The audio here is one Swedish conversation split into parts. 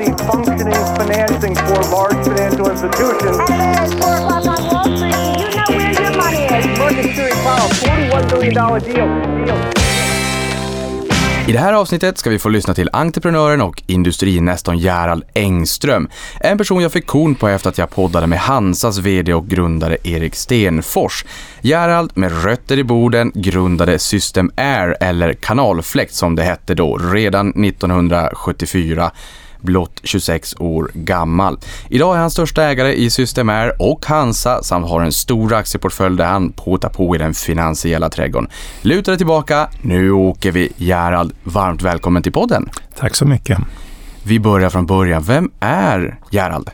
see functioning financing for large financial institutions. At 4 o'clock on Wall Street, do you know where your money is? Market Series Powell, $41 billion deal. deal. I det här avsnittet ska vi få lyssna till entreprenören och industrinästorn Gerald Engström. En person jag fick korn på efter att jag poddade med Hansas VD och grundare Erik Stenfors. Gerald, med rötter i Boden, grundade System Air, eller Kanalfläkt som det hette då, redan 1974 blott 26 år gammal. Idag är han största ägare i Systemair och Hansa samt har en stor aktieportfölj där han påtar på i den finansiella trädgården. Luta dig tillbaka, nu åker vi. Gerald, varmt välkommen till podden. Tack så mycket. Vi börjar från början. Vem är Gerald?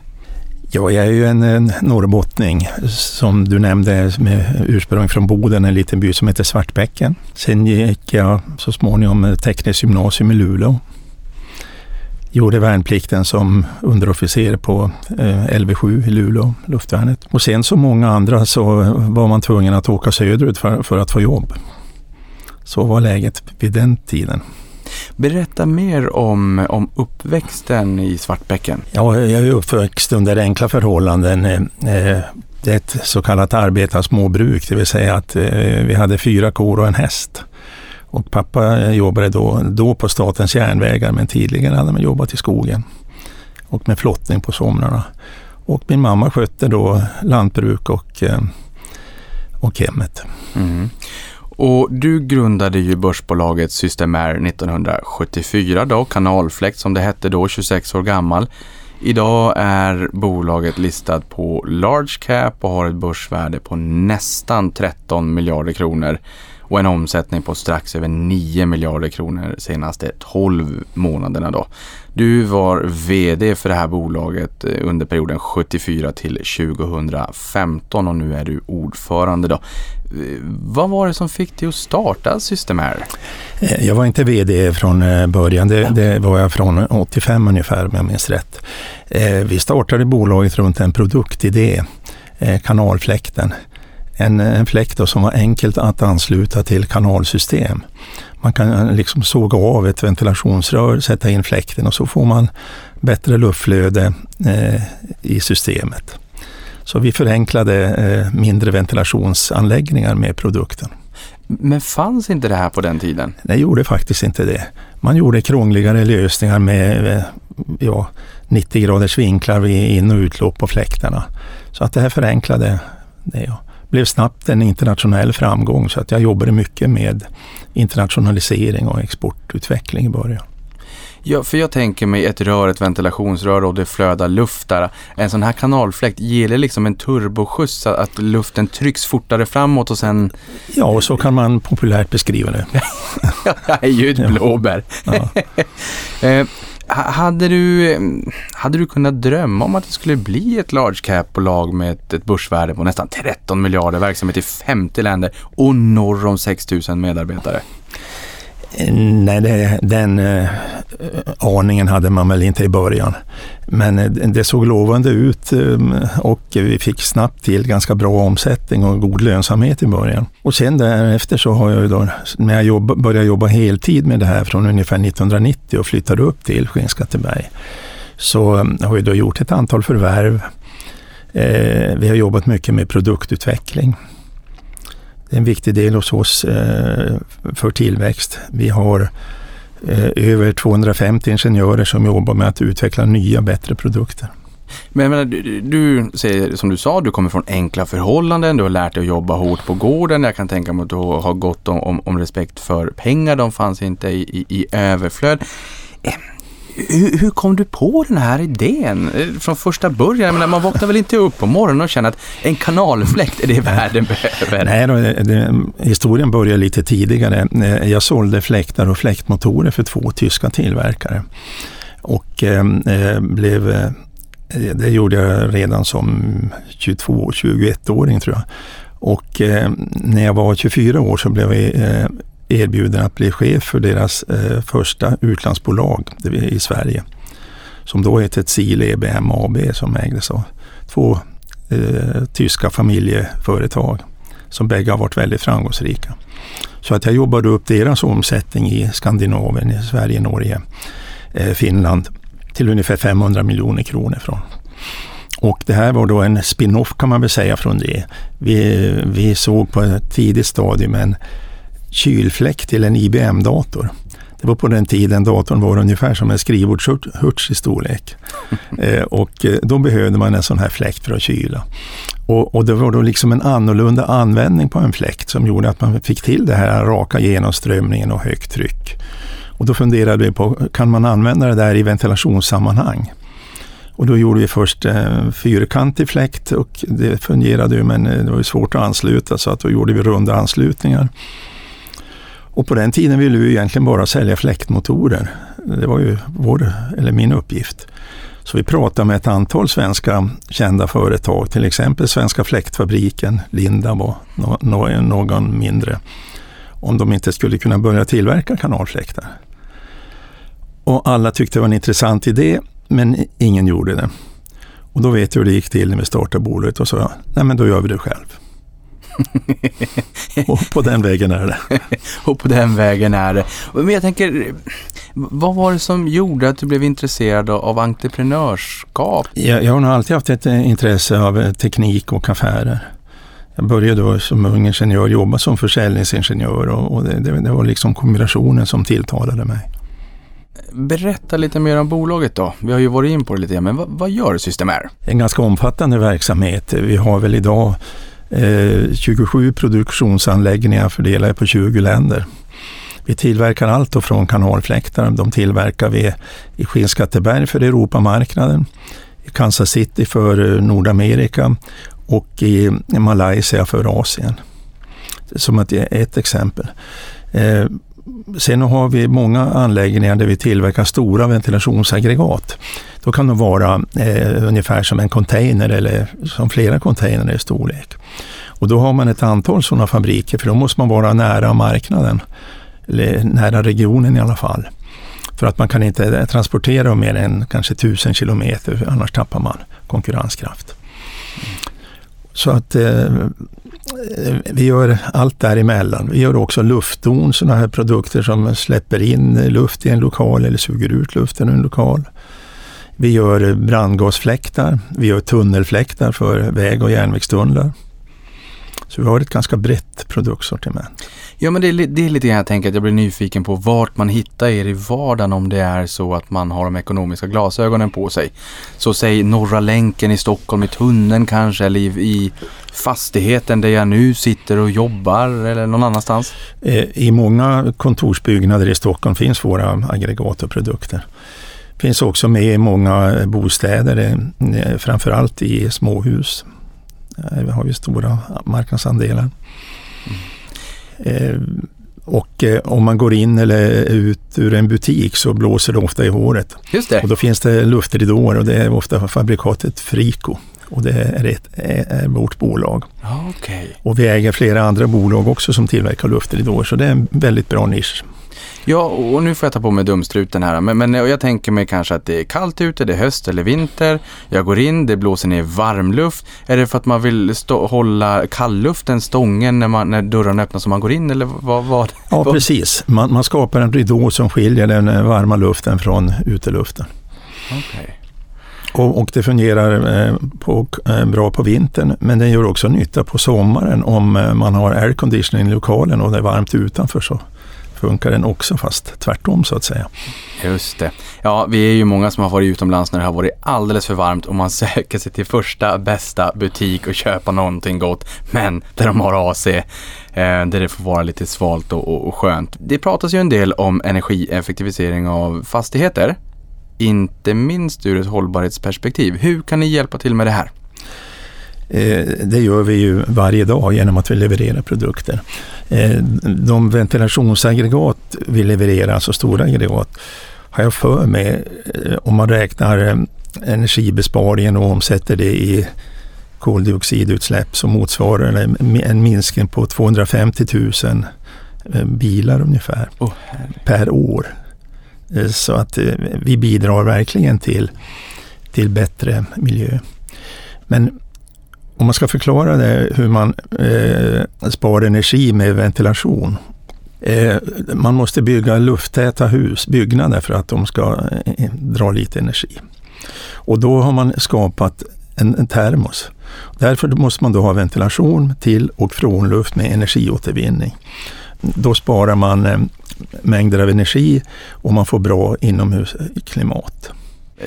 Ja, jag är ju en, en norrbottning som du nämnde med ursprung från Boden, en liten by som heter Svartbäcken. Sen gick jag så småningom tekniskt gymnasium i Luleå gjorde värnplikten som underofficer på eh, LV7 i Luleå, luftvärnet. Och sen som många andra så var man tvungen att åka söderut för, för att få jobb. Så var läget vid den tiden. Berätta mer om, om uppväxten i Svartbäcken. Ja, jag är uppväxt under enkla förhållanden. Eh, eh, det är ett så kallat arbetarsmåbruk, det vill säga att vi hade fyra kor och en häst. Och pappa jobbade då, då på Statens järnvägar men tidigare hade man jobbat i skogen och med flottning på somrarna. Och min mamma skötte då lantbruk och, eh, och hemmet. Mm. Och du grundade ju börsbolaget Systemair 1974 då, Kanalfläkt som det hette då, 26 år gammal. Idag är bolaget listat på large cap och har ett börsvärde på nästan 13 miljarder kronor och en omsättning på strax över 9 miljarder kronor de senaste 12 månaderna. Då. Du var VD för det här bolaget eh, under perioden 74 till 2015 och nu är du ordförande. Då. Eh, vad var det som fick dig att starta Systemair? Eh, jag var inte VD från början, det, det, var jag från 85 ungefär om jag minns rätt. Vi startade bolaget runt en produktidé, kanalfläkten en, en fläkt som var enkelt att ansluta till kanalsystem. Man kan liksom såga av ett ventilationsrör, sätta in fläkten och så får man bättre luftflöde eh, i systemet. Så vi förenklade eh, mindre ventilationsanläggningar med produkten. Men fanns inte det här på den tiden? Det gjorde faktiskt inte det. Man gjorde krångligare lösningar med eh, ja, 90 graders vinklar vid in och utlopp på fläktarna. Så att det här förenklade det. Ja blev snabbt en internationell framgång så att jag jobbade mycket med internationalisering och exportutveckling i början. Ja, för jag tänker mig ett rör, ett ventilationsrör och det flödar luft där. En sån här kanalfläkt ger det liksom en turboskjuts, att luften trycks fortare framåt och sen... Ja, och så kan man populärt beskriva det. jag är ju ett blåbär. Ja. Eh, hade du, hade du kunnat drömma om att det skulle bli ett large cap-bolag med ett, ett börsvärde på nästan 13 miljarder, verksamhet i 50 länder och norr om 6 000 medarbetare? Nej, det, den eh, aningen hade man väl inte i början. Men eh, det såg lovande ut eh, och vi fick snabbt till ganska bra omsättning och god lönsamhet i början. Och sen därefter så har jag då, när jag jobb, började jobba heltid med det här från ungefär 1990 och flyttade upp till Skinnskatteberg, så eh, har vi då gjort ett antal förvärv. Eh, vi har jobbat mycket med produktutveckling. Det är en viktig del hos oss eh, för tillväxt. Vi har eh, över 250 ingenjörer som jobbar med att utveckla nya, bättre produkter. Men menar, du, du, säger som du sa, du kommer från enkla förhållanden, du har lärt dig att jobba hårt på gården. Jag kan tänka mig att du har gått om, om, om respekt för pengar, de fanns inte i, i, i överflöd. Hur, hur, kom du på den här idén eh, från första början? Menar, man vaknar väl inte upp på morgonen och känner att en kanalfläkt är det världen behöver? Nej, då, eh, det, historien börjar lite tidigare. Eh, jag sålde fläktar och fläktmotorer för två tyska tillverkare. Och ehm, eh blev, det gjorde jag redan som 22-21-åring tror jag. Och eh, när jag var 24 år så blev jag eh, erbjuden att bli chef för deras eh, första utlandsbolag i Sverige. Som då hette Sil EBM AB som ägdes av två eh, tyska familjeföretag som bägge har varit väldigt framgångsrika. Så att jag jobbade upp deras omsättning i Skandinavien, i Sverige, Norge, eh, Finland till ungefär 500 miljoner kronor från. Och det här var då en spin-off kan man väl säga från det. Vi, vi såg på ett tidigt stadium en kylfläkt till en IBM-dator. Det var på den tiden datorn var ungefär som en skrivbordshurts i storlek. eh, och eh, då behövde man en sån här fläkt för att kyla. Och, och, det var då liksom en annorlunda användning på en fläkt som gjorde att man fick till det här raka genomströmningen och högt tryck. Och då funderade vi på, kan man använda det där i ventilationssammanhang? Och då gjorde vi först eh, fyrkantig fläkt och det fungerade ju men eh, det var ju svårt att ansluta så att då gjorde vi runda anslutningar. Och på den tiden ville vi egentligen bara sälja fläktmotorer. Det var ju vår, eller min uppgift. Så vi pratade med ett antal svenska kända företag, till exempel Svenska Fläktfabriken, Lindab och någon mindre, om de inte skulle kunna börja tillverka kanalfläktar. Och alla tyckte det var en intressant idé, men ingen gjorde det. Och då vet jag hur det gick till när vi startade bolaget och sa, nej men då gör vi det själv. och på den vägen är det. och på den vägen är det. Men jag tänker, vad var det som gjorde att du blev intresserad av entreprenörskap? Jag, jag har nog alltid haft ett intresse av eh, teknik och affärer. Jag började då som ung ingenjör jobba som försäljningsingenjör och, och det, det, det var liksom kombinationen som tilltalade mig. Berätta lite mer om bolaget då. Vi har ju varit in på det lite grann, men vad, vad gör Systemair? En ganska omfattande verksamhet. Vi har väl idag Eh, 27 produktionsanläggningar fördelade på 20 länder. Vi tillverkar allt från kanalfläktar. De tillverkar vi i Skinnskatteberg för Europamarknaden, i Kansas City för eh, Nordamerika och i Malaysia för Asien. Som ett, ett exempel. Eh, sen har vi många anläggningar där vi tillverkar stora ventilationsaggregat. Då kan de vara eh, ungefär som en container eller som flera containrar i storlek. Och då har man ett antal sådana fabriker för då måste man vara nära marknaden, eller nära regionen i alla fall. För att man kan inte transportera mer än kanske tusen kilometer, annars tappar man konkurrenskraft. Så att eh, vi gör allt däremellan. Vi gör också luftdon, sådana här produkter som släpper in luft i en lokal eller suger ut luften ur en lokal. Vi gör brandgasfläktar, vi gör tunnelfläktar för väg och järnvägstunnlar. Så vi har ett ganska brett produktsortiment. Ja, men det är, det är lite grann jag tänker att jag blir nyfiken på vart man hittar er i vardagen om det är så att man har de ekonomiska glasögonen på sig. Så säg Norra länken i Stockholm, i tunneln kanske, eller i, i fastigheten där jag nu sitter och jobbar eller någon annanstans? Eh, I många kontorsbyggnader i Stockholm finns våra aggregat och produkter. Finns också med i många bostäder, eh, framförallt i småhus vi har ju stora marknadsandelar. Mm. Och eh, om man går in eller ut ur en butik så blåser det ofta i håret. Just det. Och då finns det luftridåer och det är ofta fabrikatet Frico. Och det är, ett, är vårt bolag. Okay. Och vi äger flera andra bolag också som tillverkar luftridåer så det är en väldigt bra nisch. Ja, och nu får jag ta på mig dumstruten här. Men, men jag tänker mig kanske att det är kallt ute, det är höst eller vinter. Jag går in, det blåser ner varmluft. Är det för att man vill stå, hålla kallluften stången när, man, när dörrarna öppnas och man går in? Eller vad, vad, ja, vad? precis. Man, man, skapar en ridå som skiljer den varma luften från uteluften. Okay. Och, och, det fungerar eh, på, eh, bra på vintern, men den gör också nytta på sommaren om eh, man har airconditioning i lokalen och det är varmt utanför. så funkar den också fast tvärtom så att säga. Just det. Ja, vi är ju många som har varit utomlands när det har varit alldeles för varmt och man söker sig till första bästa butik och köpa någonting gott. Men där de har AC, eh, där det får vara lite svalt och, och, och skönt. Det pratas ju en del om energieffektivisering av fastigheter. Inte minst ur ett hållbarhetsperspektiv. Hur kan ni hjälpa till med det här? Eh, det gör vi ju varje dag genom att vi levererar produkter. Eh, de ventilationsaggregat vi levererar, alltså stora aggregat, har jag för mig, eh, om man räknar energibesparingen och omsätter det i koldioxidutsläpp så motsvarar det en minskning på 250 000 bilar ungefär oh, per år. Så att vi bidrar verkligen till, till bättre miljö. Men om man ska förklara det, hur man eh, sparar energi med ventilation Eh, man måste bygga lufttäta hus, byggnader för att de ska eh, dra lite energi. Och då har man skapat en, en termos. Därför måste man då ha ventilation till och från luft med energiåtervinning. Då sparar man eh, mängder av energi och man får bra inomhusklimat.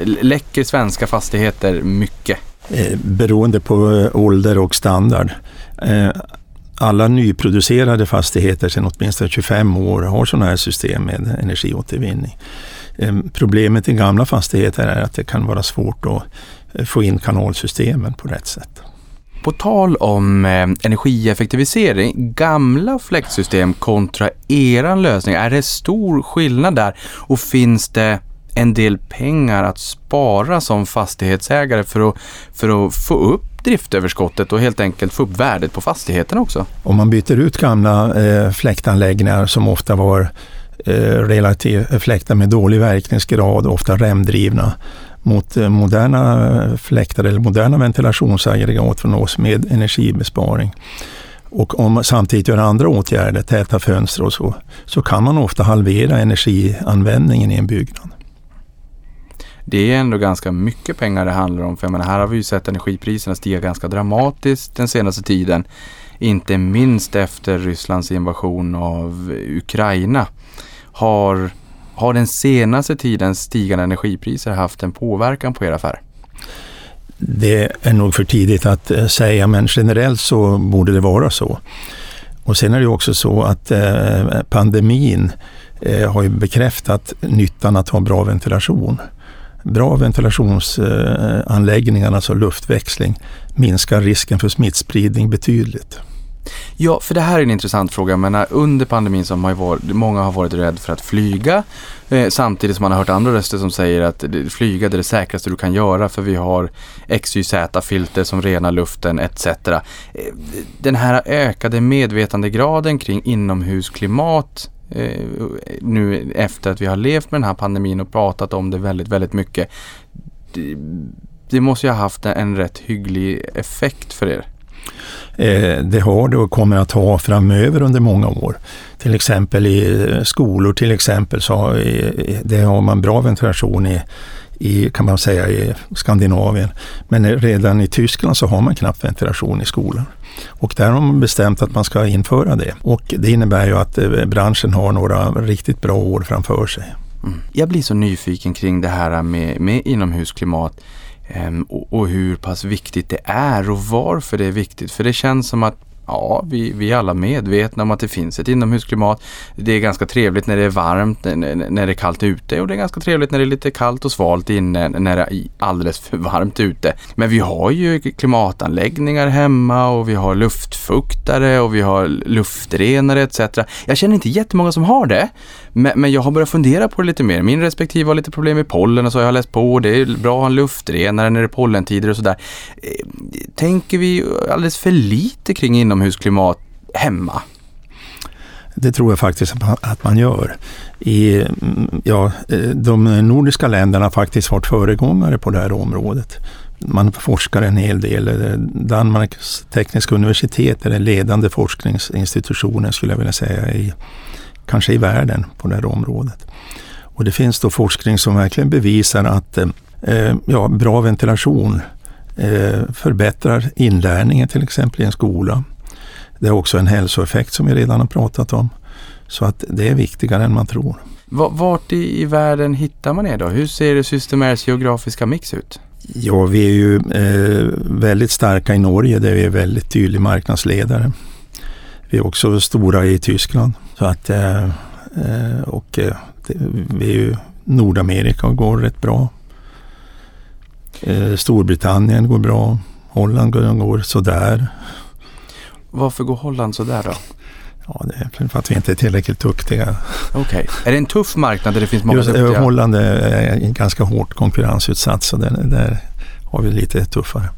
Läcker svenska fastigheter mycket? Eh, beroende på eh, ålder och standard. Eh, alla nyproducerade fastigheter sedan åtminstone 25 år har sådana här system med energiåtervinning. Problemet i gamla fastigheter är att det kan vara svårt att få in kanalsystemen på rätt sätt. På tal om energieffektivisering, gamla fläktsystem kontra eran lösning, är det stor skillnad där och finns det en del pengar att spara som fastighetsägare för att, för att få upp driftöverskottet och helt enkelt få upp värdet på fastigheten också? Om man byter ut gamla eh, fläktanläggningar som ofta var eh, relativt eh, fläktar med dålig verkningsgrad, ofta remdrivna, mot eh, moderna eh, fläktar eller moderna ventilationsaggregat från oss med energibesparing. Och om man samtidigt gör andra åtgärder, täta fönster och så, så kan man ofta halvera energianvändningen i en byggnad. Det är ändå ganska mycket pengar det handlar om. För jag menar, här har vi ju sett energipriserna stiga ganska dramatiskt den senaste tiden. Inte minst efter Rysslands invasion av Ukraina. Har har den senaste tidens stigande energipriser haft en påverkan på er affär? Det är nog för tidigt att eh, säga, men generellt så borde det vara så. Och sen är det också så att eh, pandemin eh, har ju bekräftat nyttan att ha bra ventilation. Bra ventilationsanläggningar, alltså luftväxling, minskar risken för smittspridning betydligt. Ja, för det här är en intressant fråga. Men under pandemin så har varit, många har varit rädda för att flyga. Eh, samtidigt som man har hört andra röster som säger att flyga är det säkraste du kan göra för vi har XYZ-filter som renar luften etc. Eh, den här ökade medvetandegraden kring inomhusklimat eh, nu efter att vi har levt med den här pandemin och pratat om det väldigt, väldigt mycket. Det, det måste ju ha haft en rätt hygglig effekt för er. Eh, det har det och kommer att ha framöver under många år. Till exempel i eh, skolor till exempel så har, eh, det har man bra ventilation i, i, kan man säga, i Skandinavien. Men redan i Tyskland så har man knappt ventilation i skolan. Och där har man bestämt att man ska införa det. Och det innebär ju att eh, branschen har några riktigt bra år framför sig. Mm. Jag blir så nyfiken kring det här med, med inomhusklimat. Ehm, och, och hur pass viktigt det är och varför det är viktigt. För det känns som att Ja, vi, vi är alla medvetna om att det finns ett inomhusklimat. Det är ganska trevligt när det är varmt, när det är kallt ute och det är ganska trevligt när det är lite kallt och svalt inne när det är alldeles för varmt ute. Men vi har ju klimatanläggningar hemma och vi har luftfuktare och vi har luftrenare etc. Jag känner inte jättemånga som har det. Men, men jag har börjat fundera på det lite mer. Min respektive har lite problem med pollen och så har jag läst på. Det är bra att ha en luftrenare när det är pollentider och sådär. Eh, tänker vi alldeles för lite kring inomhus inomhusklimat hemma? Det tror jag faktiskt att man gör. I, ja, de nordiska länderna har faktiskt varit föregångare på det här området. Man forskar en hel del. Danmarks tekniska universitet är den ledande forskningsinstitutionen skulle jag vilja säga i kanske i världen på det här området. Och det finns då forskning som verkligen bevisar att eh, ja, bra ventilation eh, förbättrar inlärningen till exempel i en skola. Det är också en hälsoeffekt som vi redan har pratat om. Så att det är viktigare än man tror. Vart i, i världen hittar man er då? Hur ser det Systemairs geografiska mix ut? Ja, vi är ju eh, väldigt starka i Norge där vi är väldigt tydlig marknadsledare. Vi är också stora i Tyskland. Så att, eh, eh, och eh, vi är ju Nordamerika och går rätt bra. Storbritannien går bra. Holland går sådär. Varför går Holland sådär då? Ja, det är för att vi inte är tillräckligt duktiga. Okej. Okay. Är det en tuff marknad där det finns många Just, duktiga? Holland är ganska hårt konkurrensutsatt så där, där har vi lite tuffare.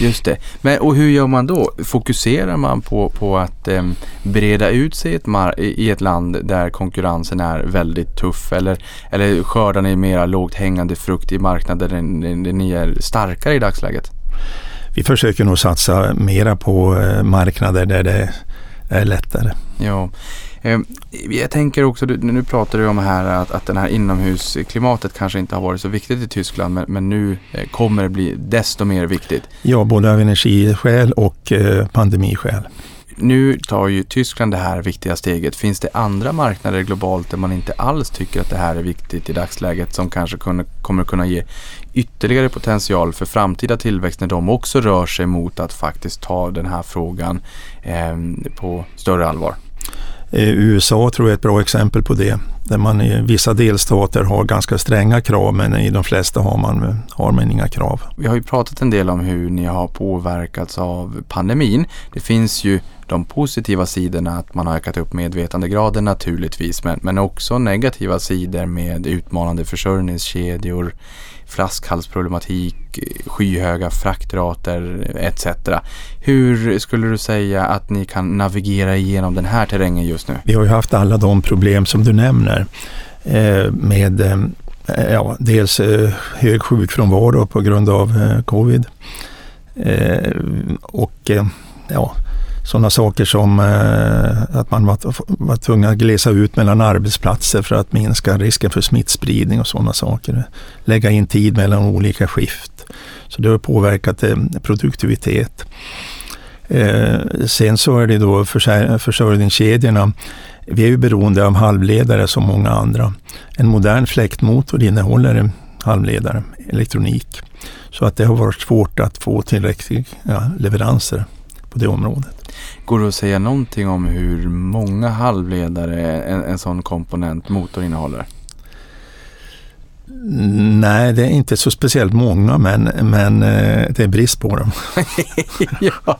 Just det. Men, och hur gör man då? Fokuserar man på, på att eh, breda ut sig ett i ett land där konkurrensen är väldigt tuff? Eller, eller skördar ni mera lågt hängande frukt i marknader där ni är starkare i dagsläget? Vi försöker nog satsa mera på eh, marknader där det är lättare. Ja. Eh, jag tänker också, nu pratar du om här att, att den här inomhusklimatet kanske inte har varit så viktigt i Tyskland men, men nu eh, kommer det bli desto mer viktigt. Ja, både av energiskäl och pandemiskäl. Nu tar ju Tyskland det här viktiga steget. Finns det andra marknader globalt där man inte alls tycker att det här är viktigt i dagsläget som kanske kunna, kommer kunna ge ytterligare potential för framtida tillväxt när de också rör sig mot att faktiskt ta den här frågan eh, på större allvar? Eh, USA tror jag är ett bra exempel på det. Där man i vissa delstater har ganska stränga krav men i de flesta har man, har man inga krav. Vi har ju pratat en del om hur ni har påverkats av pandemin. Det finns ju de positiva sidorna att man har ökat upp medvetandegraden naturligtvis men, men också negativa sidor med utmanande försörjningskedjor, flaskhalsproblematik, skyhöga fraktrater etc. Hur skulle du säga att ni kan navigera igenom den här terrängen just nu? Vi har ju haft alla de problem som du nämner eh, med eh, ja, dels eh, hög sjukfrånvaro på grund av eh, covid eh, och eh, ja, sådana saker som eh, att man var, var tvungen att glesa ut mellan arbetsplatser för att minska risken för smittspridning och sådana saker. Lägga in tid mellan olika skift. Så det har påverkat eh, produktivitet. Eh, sen så är det då försörjningskedjorna. Vi är ju beroende av halvledare som många andra. En modern fläktmotor innehåller halvledare, elektronik. Så att det har varit svårt att få tillräckliga leveranser på det området. Går det att säga någonting om hur många halvledare en, en sån komponent motor innehåller? Nej, det är inte så speciellt många men, men eh, det är brist på dem. ja,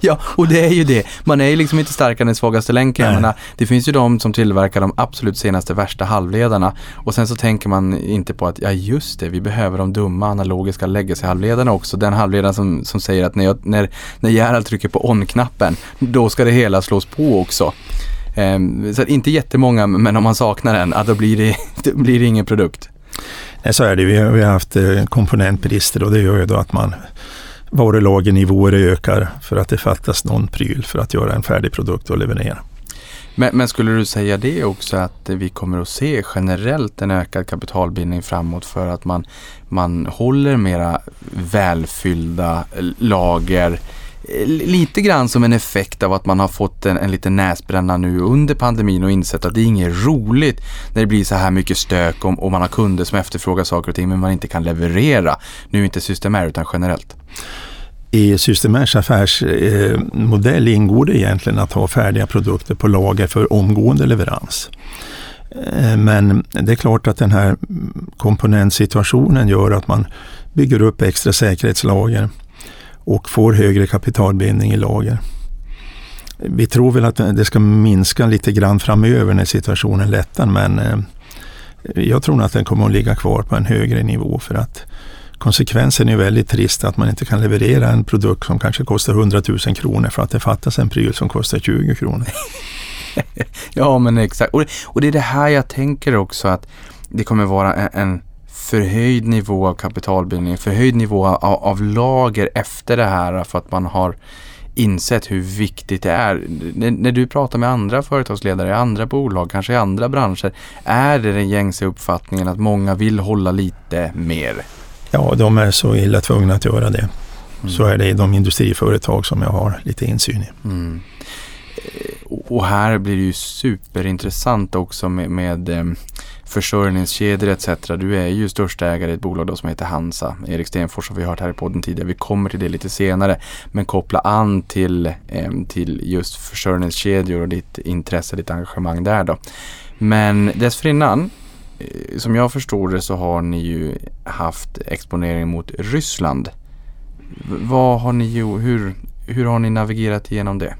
ja, och det är ju det. Man är ju liksom inte starkare än den svagaste länken. Menar, det finns ju de som tillverkar de absolut senaste värsta halvledarna och sen så tänker man inte på att ja just det, vi behöver de dumma analogiska legacy-halvledarna också. Den halvledaren som, som säger att när, jag, när, när Gerhard trycker på on-knappen, då ska det hela slås på också. Ehm, så inte jättemånga, men om man saknar en, ja, då, blir det, då blir det ingen produkt. Nej, så är det. Vi har, vi har haft eh, komponentbrister och det gör ju då att man varulagernivåer ökar för att det fattas någon pryl för att göra en färdig produkt och leverera. Men, men skulle du säga det också att vi kommer att se generellt en ökad kapitalbildning framåt för att man, man håller mera välfyllda eh, lager Eh, Eh, lite grann som en effekt av att man har fått en, en liten näsbränna nu under pandemin och insett att det är inget roligt när det blir så här mycket stök och, och man har kunder som efterfrågar saker och ting men man inte kan leverera. Nu inte Systemair utan generellt. I Systemairs affärsmodell eh, ingår det egentligen att ha färdiga produkter på lager för omgående leverans. Eh, men det är klart att den här komponentsituationen gör att man bygger upp extra säkerhetslager och får högre kapitalbindning i lager. Vi tror väl att det ska minska lite grann framöver när situationen lättar men eh, jag tror nog att den kommer att ligga kvar på en högre nivå för att konsekvensen är väldigt trist att man inte kan leverera en produkt som kanske kostar 100 000 kronor för att det fattas en pryl som kostar 20 kronor. Ja men exakt. Och det, och det är det här jag tänker också att det kommer vara en, en förhöjd nivå av kapitalbildning, förhöjd nivå av, av lager efter det här för att man har insett hur viktigt det är. När, när du pratar med andra företagsledare i andra bolag, kanske i andra branscher, är det den gängse uppfattningen att många vill hålla lite mer? Ja, de är så illa tvungna att göra det. Så är det i de industriföretag som jag har lite insyn i. Mm. Och här blir det ju superintressant också med, med eh, försörjningskedjor etc. Du är ju största ägare i ett bolag då som heter Hansa. Erik Stenfors har vi hört här i podden tidigare. Vi kommer till det lite senare. Men koppla an till, eh, till just försörjningskedjor och ditt intresse, ditt engagemang där då. Men dessförinnan, eh, som jag förstår det så har ni ju haft exponering mot Ryssland. Vad har ni gjort? Hur, hur har ni navigerat igenom det?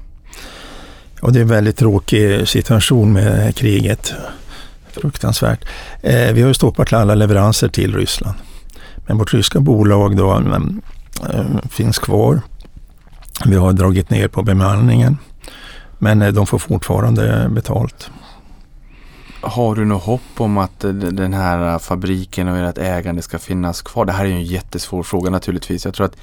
Och det är en väldigt tråkig situation med kriget. Fruktansvärt. Eh, vi har ju stoppat alla leveranser till Ryssland. Men vårt ryska bolag då, eh, finns kvar. Vi har dragit ner på bemanningen. Men eh, de får fortfarande betalt. Har du något hopp om att eh, den här fabriken och ert ägande ska finnas kvar? Det här är ju en jättesvår fråga naturligtvis. Jag tror att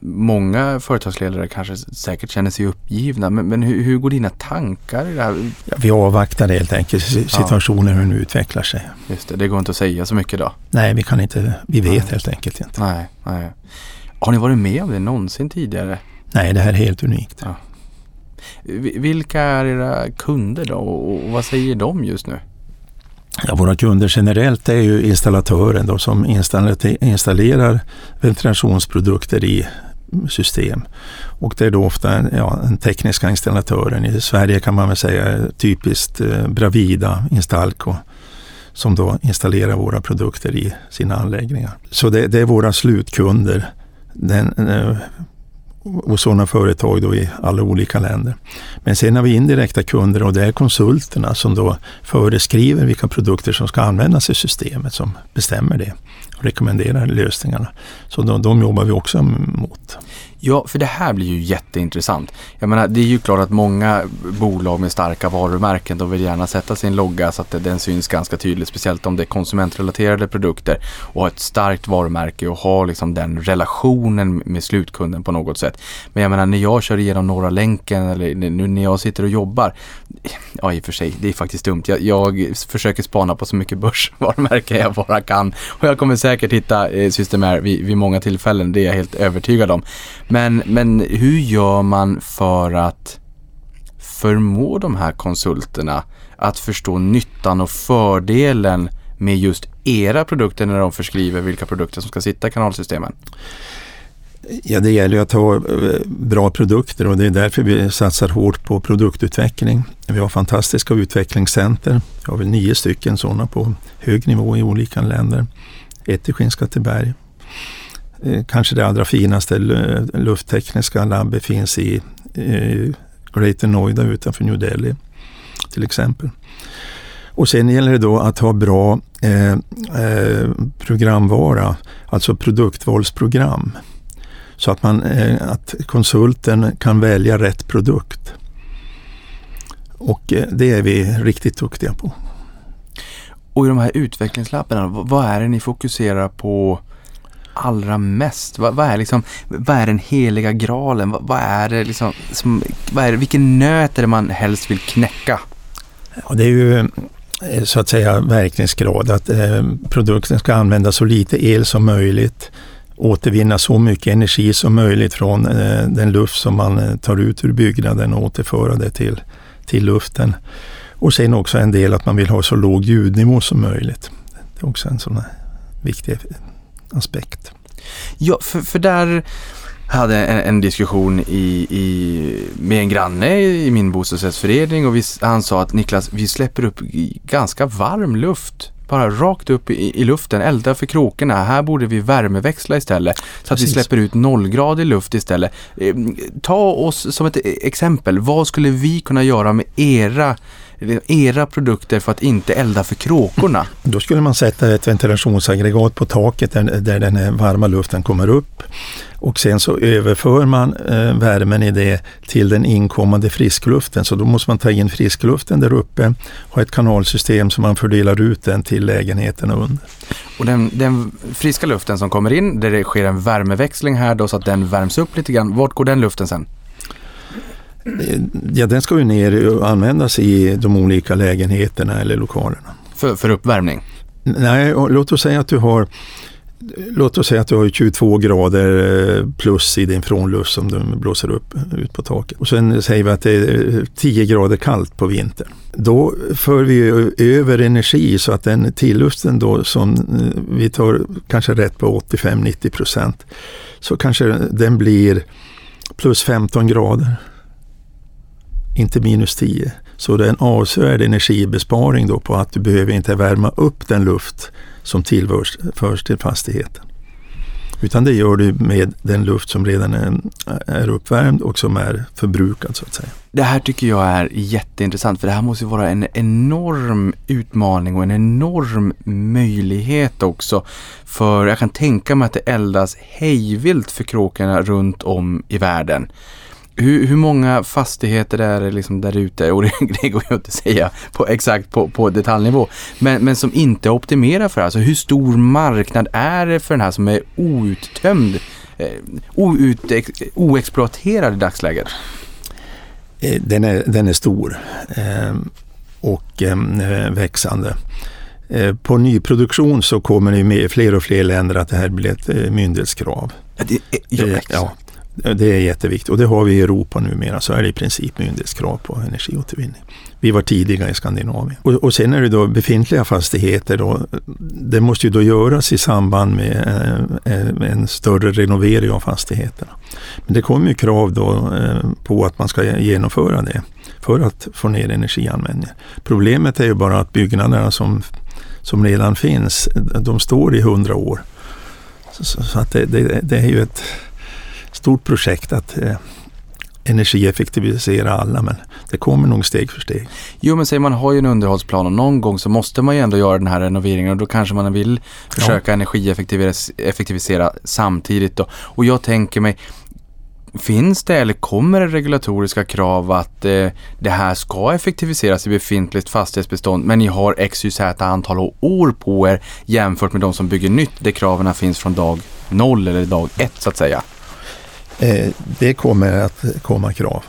Många företagsledare kanske säkert känner sig uppgivna, men, men hur, hur går dina tankar i det här? Ja, vi avvaktar helt enkelt si- situationen hur den utvecklar sig. Just det, det går inte att säga så mycket då. Nej, vi kan inte, vi vet Nej. helt enkelt inte. Nej, nej. Har ni varit med om det någonsin tidigare? Nej, det här är helt unikt. Ja. Vi- Vilka är era kunder då och vad säger de just nu? Ja, våra kunder generellt är ju installatören då, som installerar ventilationsprodukter i system. Och det är då ofta en, ja, den tekniska installatören. I Sverige kan man väl säga är typiskt eh, Bravida, Instalco som då installerar våra produkter i sina anläggningar. Så det, det är våra slutkunder den, eh, och sådana företag då i alla olika länder. Men sen har vi indirekta kunder och det är konsulterna som då föreskriver vilka produkter som ska användas i systemet som bestämmer det och rekommenderar lösningarna. Så de, de jobbar vi också mot. Ja, för det här blir ju jätteintressant. Jag menar, det är ju klart att många bolag med starka varumärken, de vill gärna sätta sin logga så att den syns ganska tydligt, speciellt om det är konsumentrelaterade produkter och ha ett starkt varumärke och ha liksom den relationen med slutkunden på något sätt. Men jag menar, när jag kör igenom Norra länken eller nu när jag sitter och jobbar, ja i och för sig, det är faktiskt dumt. Jag, jag försöker spana på så mycket börsvarumärken jag bara kan och jag kommer säkert hitta eh, Systemair vid, vid många tillfällen, det är jag helt övertygad om. Men, men hur gör man för att förmå de här konsulterna att förstå nyttan och fördelen med just era produkter när de förskriver vilka produkter som ska sitta i kanalsystemen? Ja, det gäller ju att ha eh, bra produkter och det är därför vi satsar hårt på produktutveckling. Vi har fantastiska utvecklingscenter. Vi har väl nio stycken sådana på hög nivå i olika länder. Ett i Skinnskatteberg. Eh, kanske det allra finaste lufttekniska labbet finns i Greater Noida utanför New Delhi till exempel. Och sen gäller det då att ha bra eh, eh, programvara, alltså produktvalsprogram. Så att, man, eh, att konsulten kan välja rätt produkt. Och eh, det är vi riktigt duktiga på. Och i de här utvecklingslabben, vad vad är det ni fokuserar på allra mest? Vad, vad, är, liksom, vad är den heliga graalen? Vad, vad är det liksom, som, vad är det, vilken nöt är det man helst vill knäcka? Ja, det är ju eh, så att säga verkningsgrad, att eh, produkten ska använda så lite el som möjligt, återvinna så mycket energi som möjligt från eh, den luft som man eh, tar ut ur byggnaden och återföra det till, till luften. Och sen också en del att man vill ha så låg ljudnivå som möjligt. Det är också en sån här viktig aspekt. Ja, för, för där hade en, en diskussion i, i, med en granne i min bostadsrättsförening och vi, han sa att Niklas, vi släpper upp ganska varm luft. Bara rakt upp i, i luften, elda för krokarna. Här borde vi värmeväxla istället. Så att vi släpper ut nollgradig luft istället. Eh, ta oss som ett exempel. Vad skulle vi kunna göra med era, era produkter för att inte elda för kråkorna? Då skulle man sätta ett ventilationsaggregat på taket där, där den varma luften kommer upp. Och sen så överför man eh, värmen i det till den inkommande friskluften. Så då måste man ta in friskluften där uppe, ha ett kanalsystem som man fördelar ut den till lägenheterna under. Och den, den friska luften som kommer in, där det sker en värmeväxling här då så att den värms upp lite grann. Vart går den luften sen? Eh, Ja, den ska ju ner och användas i de olika lägenheterna eller lokalerna. För, för uppvärmning? Nej, låt oss säga att du har Låt oss säga att du har 22 grader eh, plus i din frånluft som du blåser upp ut på taket. Och sen säger vi att det är 10 grader kallt på vintern. Då för vi över energi så att den tilluften då som eh, vi tar kanske rätt på 85-90 procent så kanske den blir plus 15 grader. Inte minus 10. Så det är en avsevärd energibesparing då på att du behöver inte värma upp den luft som tillförs till fastigheten. Utan det gör du med den luft som redan är, är uppvärmd och som är förbrukad så att säga. Det här tycker jag är jätteintressant för det här måste ju vara en enorm utmaning och en enorm möjlighet också. För jag kan tänka mig att det eldas hejvilt för kråkorna runt om i världen. Hur, hur många fastigheter är det liksom där ute? Och det, det går ju inte att säga på, exakt på, på detaljnivå. Men, men som inte optimerar för det. Alltså hur stor marknad är det för den här som är outtömd? eh, outex- oexploaterad i dagsläget? Eh, Den är, den är stor eh, och eh, växande. På nyproduktion så kommer det med fler och fler länder att det här blir ett myndighetskrav. Ja, det, ja, ja, det är jätteviktigt och det har vi i Europa numera så är det i princip myndighetskrav på energiåtervinning. Vi var tidiga i Skandinavien. Och, och sen är det då befintliga fastigheter då, det måste ju då göras i samband med eh, en större renovering av fastigheterna. Men det kommer ju krav då eh, på att man ska genomföra det för att få ner energianvändningen. Problemet är ju bara att byggnaderna som, som redan finns, de står i hundra år. Så, så, så att det, det, det är ju ett stort projekt att eh, energieffektivisera alla, men det kommer nog steg för steg. Jo men säg man har ju en underhållsplan och någon gång så måste man ju ändå göra den här renoveringen och då kanske man vill försöka energieffektivisera effektivisera samtidigt då. Och jag tänker mig, finns det eller kommer det regulatoriska krav att eh, det här ska effektiviseras i befintligt fastighetsbestånd men ni har XYZ antal år på er jämfört med de som bygger nytt där kraven finns från dag noll eller dag ett så att säga. Eh, det kommer att komma krav.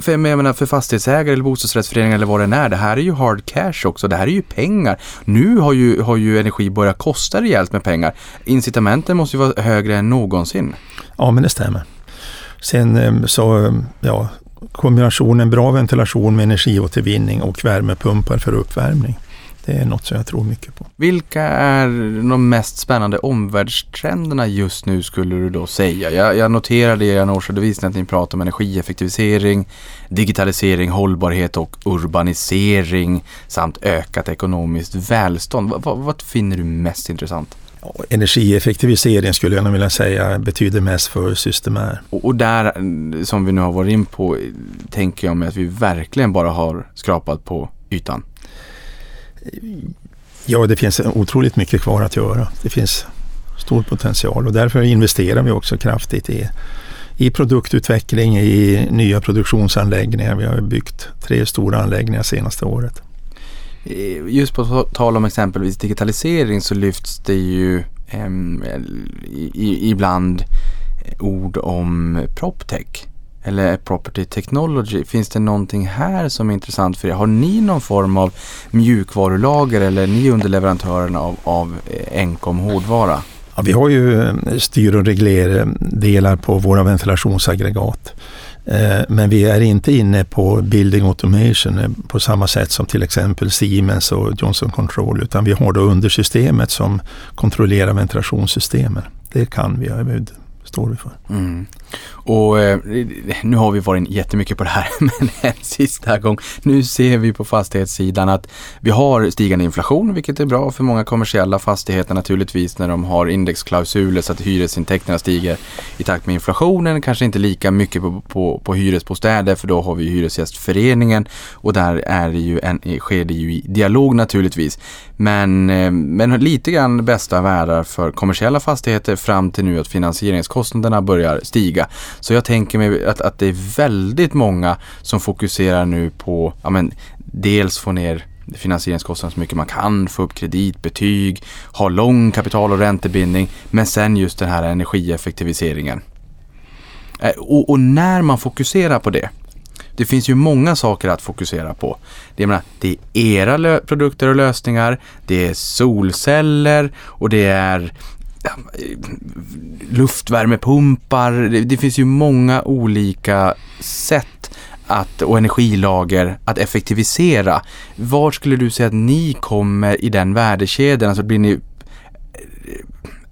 För jag menar för fastighetsägare eller bostadsrättsföreningar eller vad det än är, det här är ju hard cash också, det här är ju pengar. Nu har ju, har ju energi börjat kosta rejält med pengar. Incitamenten måste ju vara högre än någonsin. Ja, men det stämmer. Sen eh, så, ja, kombinationen bra ventilation med energiåtervinning och värmepumpar för uppvärmning. Det är något som jag tror mycket på. Vilka är de mest spännande omvärldstrenderna just nu skulle du då säga? Jag, jag noterade i er årsredovisning att ni pratar om energieffektivisering, digitalisering, hållbarhet och urbanisering samt ökat ekonomiskt välstånd. Vad, vad, finner du mest intressant? Energieffektivisering skulle jag nog vilja säga betyder mest för Systemair. Och, och där, som vi nu har varit in på, tänker jag mig att vi verkligen bara har skrapat på ytan. Ja, det finns otroligt mycket kvar att göra. Det finns stor potential och därför investerar vi också kraftigt i, i produktutveckling, i nya produktionsanläggningar. Vi har byggt tre stora anläggningar senaste året. Eh, just på tal om exempelvis digitalisering så lyfts det ju eh, i, ibland ord om proptech eller property technology. Finns det någonting här som är intressant för er? Har ni någon form av mjukvarulager eller är ni underleverantörerna av, av eh, enkom hårdvara? Ja, vi har ju eh, styr och reglerdelar på våra ventilationsaggregat. Eh, Men vi är inte inne på building automation eh, på samma sätt som till exempel Siemens och Johnson Control utan vi har då undersystemet som kontrollerar ventilationssystemen. Det kan vi, det står vi för. Mm. Och eh, nu har vi varit in jättemycket på det här, men en sista gång. Nu ser vi på fastighetssidan att vi har stigande inflation, vilket är bra för många kommersiella fastigheter naturligtvis när de har indexklausuler så att hyresintäkterna stiger i takt med inflationen. Kanske inte lika mycket på, på, på hyresbostäder för då har vi Hyresgästföreningen och där är det ju en, sker det ju i dialog naturligtvis. Men, eh, men lite grann bästa världar för kommersiella fastigheter fram till nu att finansieringskostnaderna börjar stiga. Så jag tänker mig att, att det är väldigt många som fokuserar nu på, ja men dels få ner finansieringskostnaden så mycket man kan, få upp kreditbetyg, ha lång kapital och räntebindning, men sen just den här energieffektiviseringen. Eh, och, och när man fokuserar på det, det finns ju många saker att fokusera på. Det, menar, det är era produkter och lösningar, det är solceller och det är Eh, luftvärmepumpar. Det, det finns ju många olika sätt att, och energilager att effektivisera. Var skulle du säga att ni kommer i den värdekedjan? Alltså blir ni eh,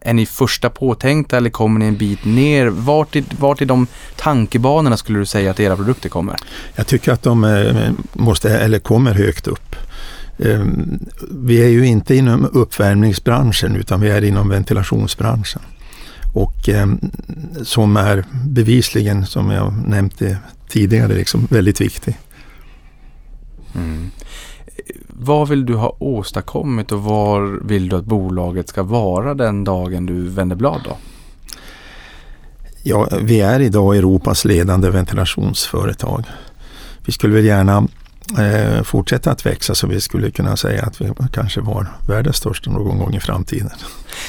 är ni första påtänkta eller kommer ni en bit ner? Vart i, vart i de tankebanorna skulle du säga att era produkter kommer? Jag tycker att de eh, måste, eller kommer högt upp. Eh, Vi är ju inte inom uppvärmningsbranschen utan vi är inom ventilationsbranschen. Och eh, som är bevisligen, som jag nämnde tidigare, liksom väldigt viktig. Mm. Vad vill du ha åstadkommit och var vill du att bolaget ska vara den dagen du vänder blad då? Ja, vi är idag Europas ledande ventilationsföretag. Vi skulle väl gärna eh, fortsätta att växa så vi skulle kunna säga att vi kanske var världens största någon gång i framtiden.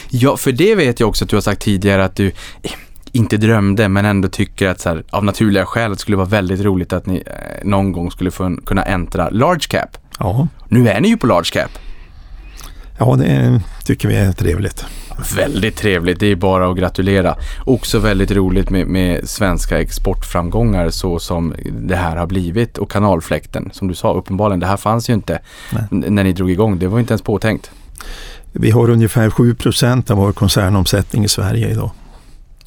Ja, för det vet jag också att du har sagt tidigare att du eh, inte drömde men ändå tycker att så här, av naturliga skäl det skulle vara väldigt roligt att ni eh, någon gång skulle få, kunna äntra large cap. Ja, Nu är ni ju på large cap. ja det tycker vi är trevligt. Väldigt trevligt, det är bara att gratulera. Också väldigt roligt med, med svenska exportframgångar så som det här har blivit och kanalfläkten som du sa uppenbarligen, det här fanns ju inte Nej. när ni drog igång, det var inte ens påtänkt. Vi har ungefär 7 procent av vår koncernomsättning i Sverige idag.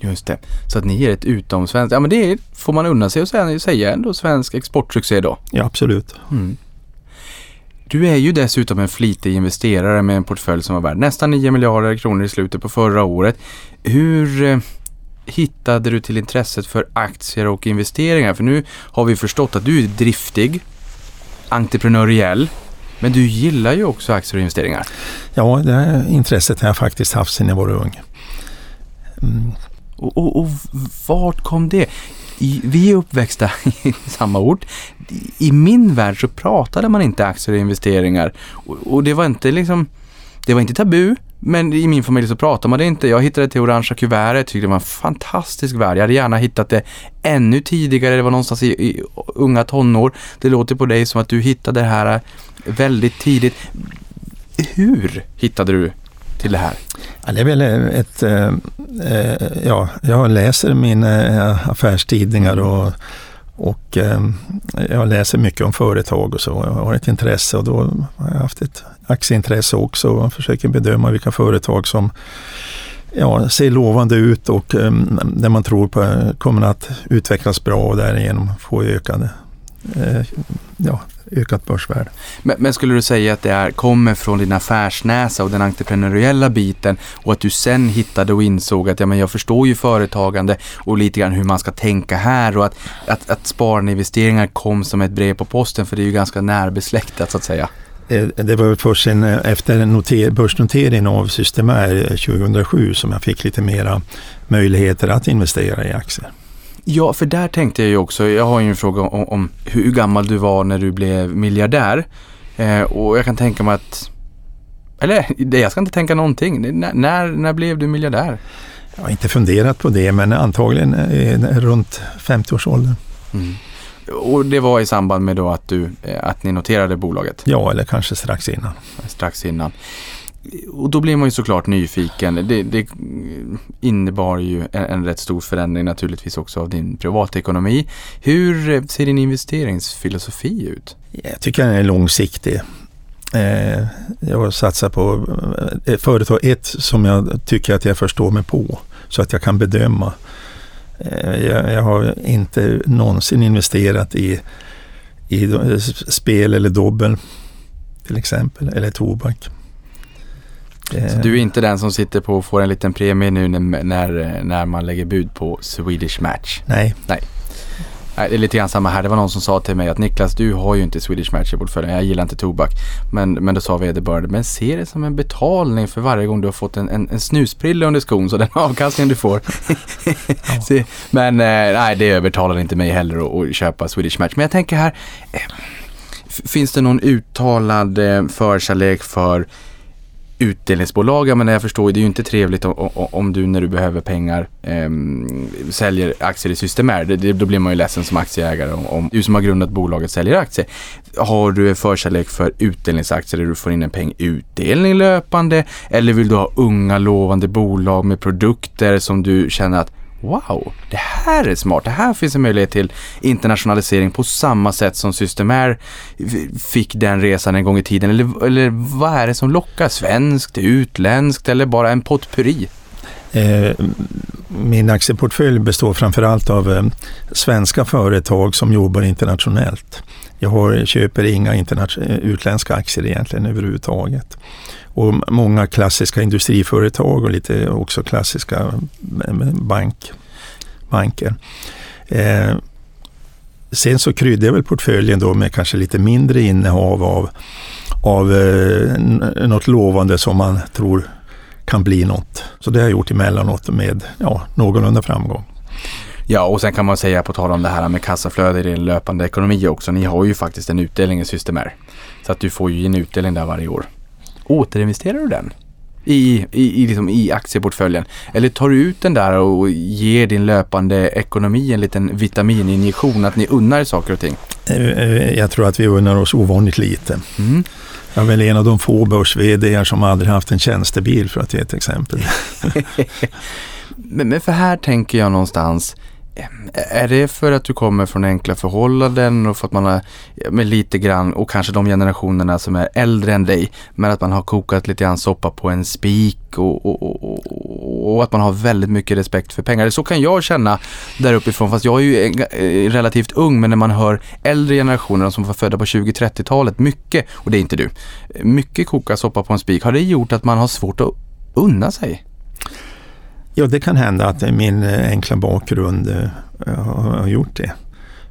Just det, så att ni är ett utomsvenskt, ja men det är, får man unna sig att säga, säga ändå svensk exportsuccé då. Ja, absolut. Mm. Du är ju dessutom en flitig investerare med en portfölj som var värd nästan 9 miljarder kronor i slutet på förra året. Hur eh, hittade du till intresset för aktier och investeringar? För nu har vi förstått att du är driftig, entreprenöriell, men du gillar ju också aktier och investeringar. Ja, det här intresset har jag faktiskt haft sedan jag var ung. Mm. Och, och, och vart kom det? I, vi är uppväxta i samma ort. I min värld så pratade man inte aktier och investeringar. Och, och det var inte liksom, det var inte tabu. Men i min familj så pratade man det inte. Jag hittade det till orangea kuvertet, tyckte det var en fantastisk värld. Jag hade gärna hittat det ännu tidigare, det var någonstans i, i unga tonår. Det låter på dig som att du hittade det här väldigt tidigt. Hur hittade du till det här? Ja, det är väl ett... Äh, ja, jag läser mina eh, affärstidningar och, och eh, jag läser mycket om företag och så. Jag har ett intresse och då har jag haft ett aktieintresse också och försöker bedöma vilka företag som ja, ser lovande ut och eh, där man tror på kommer att utvecklas bra och därigenom få ökade, eh, ja, ökat börsvärde. Men, men skulle du säga att det är, kommer från din affärsnäsa och den entreprenöriella biten och att du sen hittade och insåg att ja, men jag förstår ju företagande och lite grann hur man ska tänka här och att, att, att sparinvesteringar kom som ett brev på posten för det är ju ganska närbesläktat så att säga. Eh, Det var först sen, eh, efter noter, börsnoteringen av Systemair eh, 2007 som jag fick lite mera möjligheter att investera i aktier. Ja, för där tänkte jag ju också, jag har ju en fråga om, om hur gammal du var när du blev miljardär. Eh, och jag kan tänka mig att, eller jag ska inte tänka någonting. Det- När, när, blev du miljardär? Jag har inte funderat på det men antagligen eh, runt 50-årsåldern. Och det var i samband med då att, du, eh, att ni noterade bolaget Ja, eller kanske strax innan. strax innan. Och då blir man ju såklart nyfiken. Det, det innebar ju en, en rätt stor förändring naturligtvis också av din privatekonomi. Hur ser din investeringsfilosofi ut? Jag tycker den är långsiktig. Eh, jag satsar på eh, företag, ett som jag tycker att jag förstår mig på så att jag kan bedöma. Eh, jag, jag har inte någonsin investerat i, i spel eller dobbel till exempel, eller tobak. Eh, Så du är inte den som sitter på och får en liten premie nu när, när, när man lägger bud på Swedish Match. Nej, Nej, det är lite grann samma här. Det var någon som sa till mig att Niklas, du har ju inte Swedish Match i portföljen. Jag gillar inte tobak. Men, men då sa vederbörande, men se det som en betalning för varje gång du har fått en, en, en snusprilla under skon. Så den avkastningen du får. Se, men eh, nej, det övertalar inte mig heller att, att köpa Swedish Match. Men jag tänker här, eh, finns det någon uttalad eh, förkärlek för utdelningsbolag, men jag förstår, det är ju inte trevligt om, om, du när du behöver pengar eh, säljer aktier i Systemair. Det, då blir man ju ledsen som aktieägare om, om du som har grundat bolaget säljer aktier. Har du en förkärlek för utdelningsaktier där du får in en peng utdelning löpande? Eller vill du ha unga lovande bolag med produkter som du känner att Wow, det här är smart. Det här finns en möjlighet till internationalisering på samma sätt som Systemair fick den resan en gång i tiden. Eller, eller vad är det som lockar? Svenskt, utländskt eller bara en potpurri? Eh, min aktieportfölj består framförallt av eh, svenska företag som jobbar internationellt. Jag har, köper inga eh, utländska aktier egentligen överhuvudtaget. Och många klassiska industriföretag och lite också klassiska eh, bank, banker. Eh, sen så kryddar jag väl portföljen då med kanske lite mindre innehav av, av eh, något lovande som man tror kan bli något. Så det har jag gjort emellanåt med ja, någorlunda framgång. Ja, och sen kan man säga på tal om det här med kassaflöde i din löpande ekonomi också. Ni har ju faktiskt en utdelning i Systemair. Så att du får ju en utdelning där varje år. Återinvesterar du den? I, i, i, liksom i aktieportföljen? Eller tar du ut den där och ger din löpande ekonomi en liten vitamininjektion? Att ni unnar er saker och ting? Eh, eh, Jag tror att vi unnar oss ovanligt lite. Mm. Jag är väl en av de få börs som aldrig haft en tjänstebil för att ge ett exempel. Men, men för här tänker jag någonstans, är det för att du kommer från enkla förhållanden och för att man har, med lite grann, och kanske de generationerna som är äldre än dig, men att man har kokat lite grann soppa på en spik och, och, och, och, att man har väldigt mycket respekt för pengar. Så kan jag känna där uppifrån, fast jag är ju eh, relativt ung, men när man hör äldre generationer, de som var födda på 20-30-talet, mycket, och det är inte du, mycket koka soppa på en spik, har det gjort att man har svårt att unna sig? Ja, det kan hända att min eh, enkla bakgrund eh, har gjort det.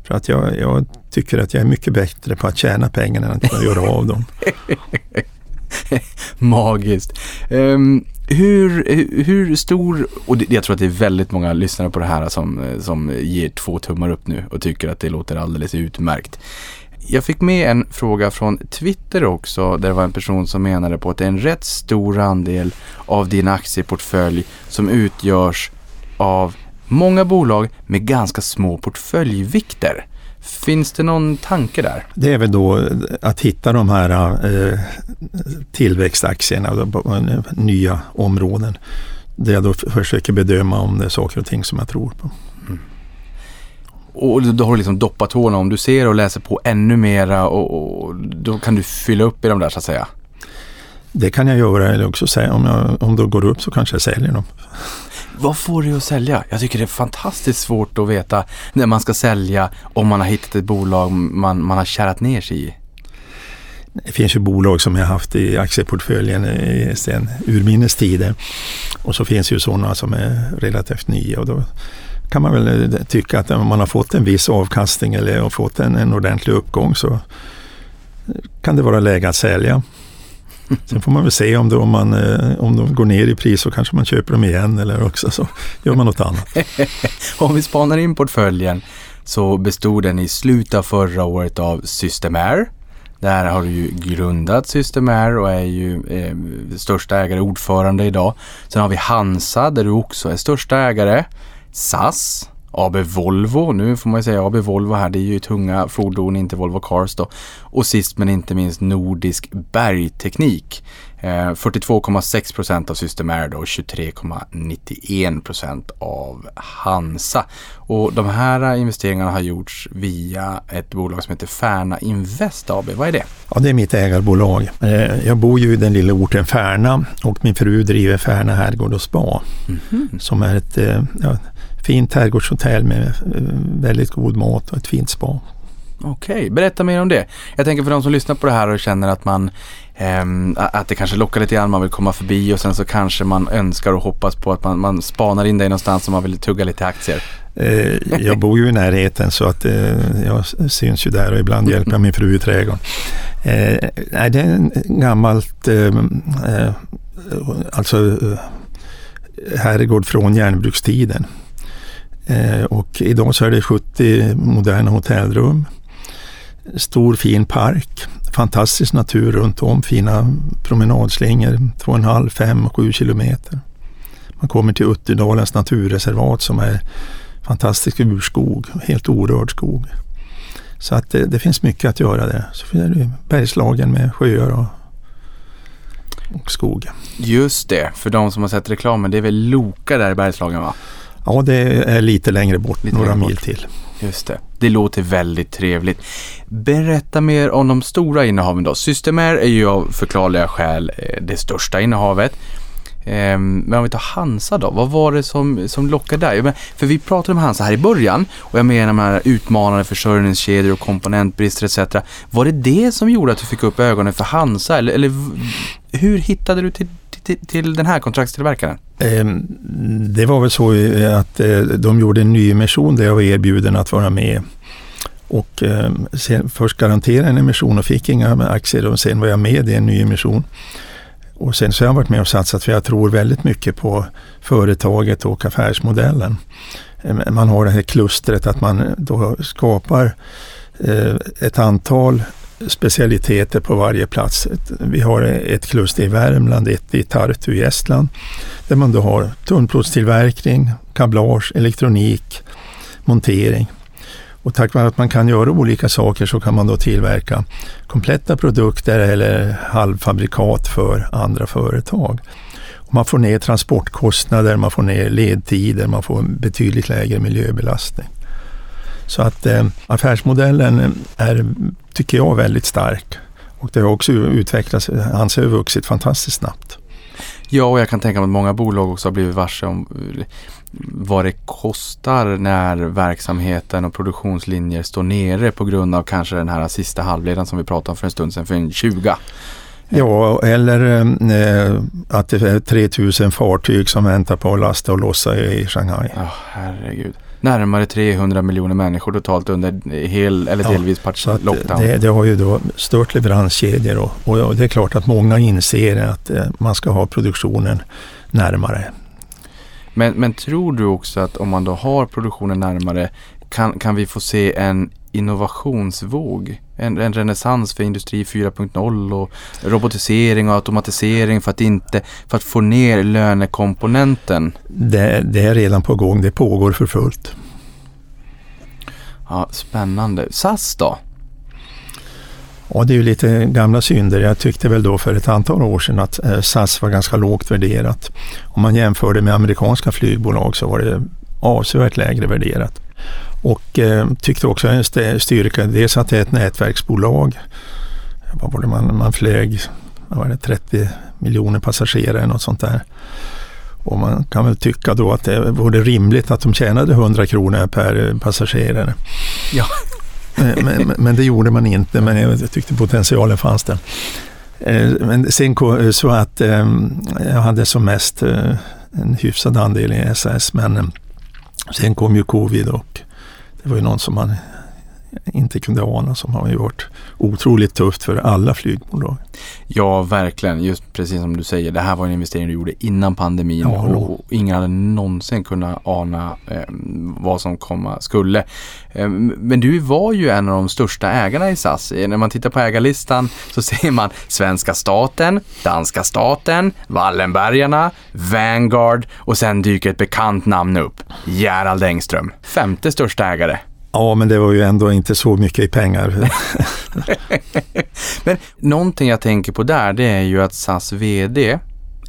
För att jag, jag tycker att jag är mycket bättre på att tjäna pengar än att göra av dem. Magiskt. Um, hur, hur stor, och jag tror att det är väldigt många lyssnare på det här som, som ger två tummar upp nu och tycker att det låter alldeles utmärkt. Jag fick med en fråga från Twitter också där det var en person som menade på att det är en rätt stor andel av din aktieportfölj som utgörs av många bolag med ganska små portföljvikter. Finns det någon tanke där? Det är väl då att hitta de här eh, tillväxtaktierna eh, nya områden. Där jag då försöker bedöma om det är saker och ting som jag tror på. Och då har du liksom doppat tårna. Om du ser och läser på ännu mera och, och då kan du fylla upp i de där så att säga. Det kan jag göra eller också säga om, jag, om de går upp så kanske jag säljer dem. Vad får du att sälja? Jag tycker det är fantastiskt svårt att veta när man ska sälja om man har hittat ett bolag man, man har kärat ner sig i. Det finns ju bolag som jag haft i aktieportföljen i- sedan urminnes tider. Och så finns ju sådana som är relativt nya. Och då kan man väl eh, tycka att om man har fått en viss avkastning eller har fått en, en ordentlig uppgång så kan det vara läge att sälja. Sen får man väl se om, det, om, man, eh, om de går ner i pris så kanske man köper dem igen eller också så gör man något annat. Om vi spanar in portföljen så bestod den i slutet av förra året av Systemair. Där har du ju grundat Systemair och är ju eh, största ägare, ordförande idag. Sen har vi Hansa där du också är största ägare. SAS, AB Volvo, nu får man ju säga AB Volvo här, det är ju tunga fordon, inte Volvo Cars då. Och sist men inte minst Nordisk Bergteknik. Eh, 42,6 procent av Systemair och 23,91 procent av Hansa. Och de här investeringarna har gjorts via ett bolag som heter Färna Invest AB. Vad är det? Ja, det är mitt ägarbolag. Eh, Jag bor ju i den lilla orten Färna och min fru driver Färna herrgård och spa. Som är ett eh, ja, fint herrgårdshotell med eh, väldigt god mat och ett fint spa. Okej, berätta mer om det. Jag tänker för de som lyssnar på det här och känner att man ehm, att det kanske lockar lite grann, man vill komma förbi och sen så kanske man önskar och hoppas på att man, man spanar in dig någonstans och man vill tugga lite aktier. Eh, Jag bor ju i närheten så att eh, jag syns ju där och ibland hjälper jag min fru i trädgården. Eh, nej, det är en gammalt, eh, eh, alltså eh, herrgård från järnbrukstiden. Eh, och idag så är det 70 moderna hotellrum. Stor fin park, fantastisk natur runt om, fina promenadslingor 2,5, 5 och 7 kilometer. Man kommer till Utterdalens naturreservat som är fantastisk urskog, helt orörd skog. Så att det, det finns mycket att göra där. Så finns det Bergslagen med sjöar och, och skog. Just det, för de som har sett reklamen, det är väl Loka där i Bergslagen va? Ja, det är lite längre bort, Lite några längre mil bort. till. Just det. Det låter väldigt trevligt. Berätta mer om de stora innehaven då. Systemair är ju av förklarliga skäl eh, det största innehavet. Ehm, men om vi tar Hansa då, vad var det som, som lockade där? För vi pratade om Hansa här i början och jag menar de här utmanande försörjningskedjor och komponentbrister etc. Var det det som gjorde att du fick upp ögonen för Hansa eller, eller hur hittade du till, till, till den här kontraktstillverkaren? Ehm, det var väl så eh, att eh, de gjorde en nyemission där jag var erbjuden att vara med. Och ehm, sen, först garanterade en emission och fick inga aktier och sen var jag med i en nyemission. Och sen så har jag varit med och satsat för jag tror väldigt mycket på företaget och affärsmodellen. Ehm, man har det här klustret att man då skapar eh, ett antal specialiteter på varje plats. Vi har ett kluster i Värmland, ett i Tartu i Estland, där man då har tunnplåtstillverkning, kablage, elektronik, montering. Och tack vare att man kan göra olika saker så kan man då tillverka kompletta produkter eller halvfabrikat för andra företag. Och man får ner transportkostnader, man får ner ledtider, man får en betydligt lägre miljöbelastning. Så att eh, affärsmodellen är, tycker jag, väldigt stark. Och det har också utvecklats, anser jag, vuxit fantastiskt snabbt. Ja, och jag kan tänka mig att många bolag också har blivit varse om vad det kostar när verksamheten och produktionslinjer står nere på grund av kanske den här sista halvledaren som vi pratade om för en stund sedan, för en 20. Ja, eller eh, att det är 3000 fartyg som väntar på att lasta och lossa i Shanghai. Ja, herregud. Närmare 300 miljoner människor totalt under hel eller Ja, delvis part- Så lockdown. det, det har ju då stört leveranskedjor och, och det är klart att många inser att eh, man ska ha produktionen närmare. Men, men tror du också att om man då har produktionen närmare kan, kan vi få se en innovationsvåg? En, en renässans för industri 4.0 och robotisering och automatisering för att, inte, för att få ner lönekomponenten? Det, det är redan på gång, det pågår för fullt. Ja, spännande. SAS då? Ja, det är ju lite gamla synder. Jag tyckte väl då för ett antal år sedan att eh, SAS var ganska lågt värderat. Om man jämförde med amerikanska flygbolag så var det avsevärt lägre värderat. Och eh, tyckte också en styrka, dels att det är ett nätverksbolag. Vad var det man, man flög? Vad var det, 30 miljoner passagerare, något sånt där. Och man kan väl tycka då att det vore rimligt att de tjänade 100 kronor per eh, passagerare. Ja. Men, men, men det gjorde man inte, men jag tyckte potentialen fanns där. Eh, men sen så att ehm, jag hade som mest eh, en hyfsad andel i SAS, men eh, sen kom ju covid och det var ju någon som man inte kunde ana som har ju varit otroligt tufft för alla flygbolag. Ja, verkligen. Just precis som du säger. Det här var en investering du gjorde innan pandemin Ja, och, och ingen hade någonsin kunnat ana eh, vad som komma skulle. Eh, men du var ju en av de största ägarna i SAS. Eh, När man tittar på ägarlistan så ser man svenska staten, danska staten, Wallenbergarna, Vanguard och sen dyker ett bekant namn upp. Gerald Engström, femte största ägare. Ja, men det var ju ändå inte så mycket i pengar. Men någonting jag tänker på där det är ju att SAS VD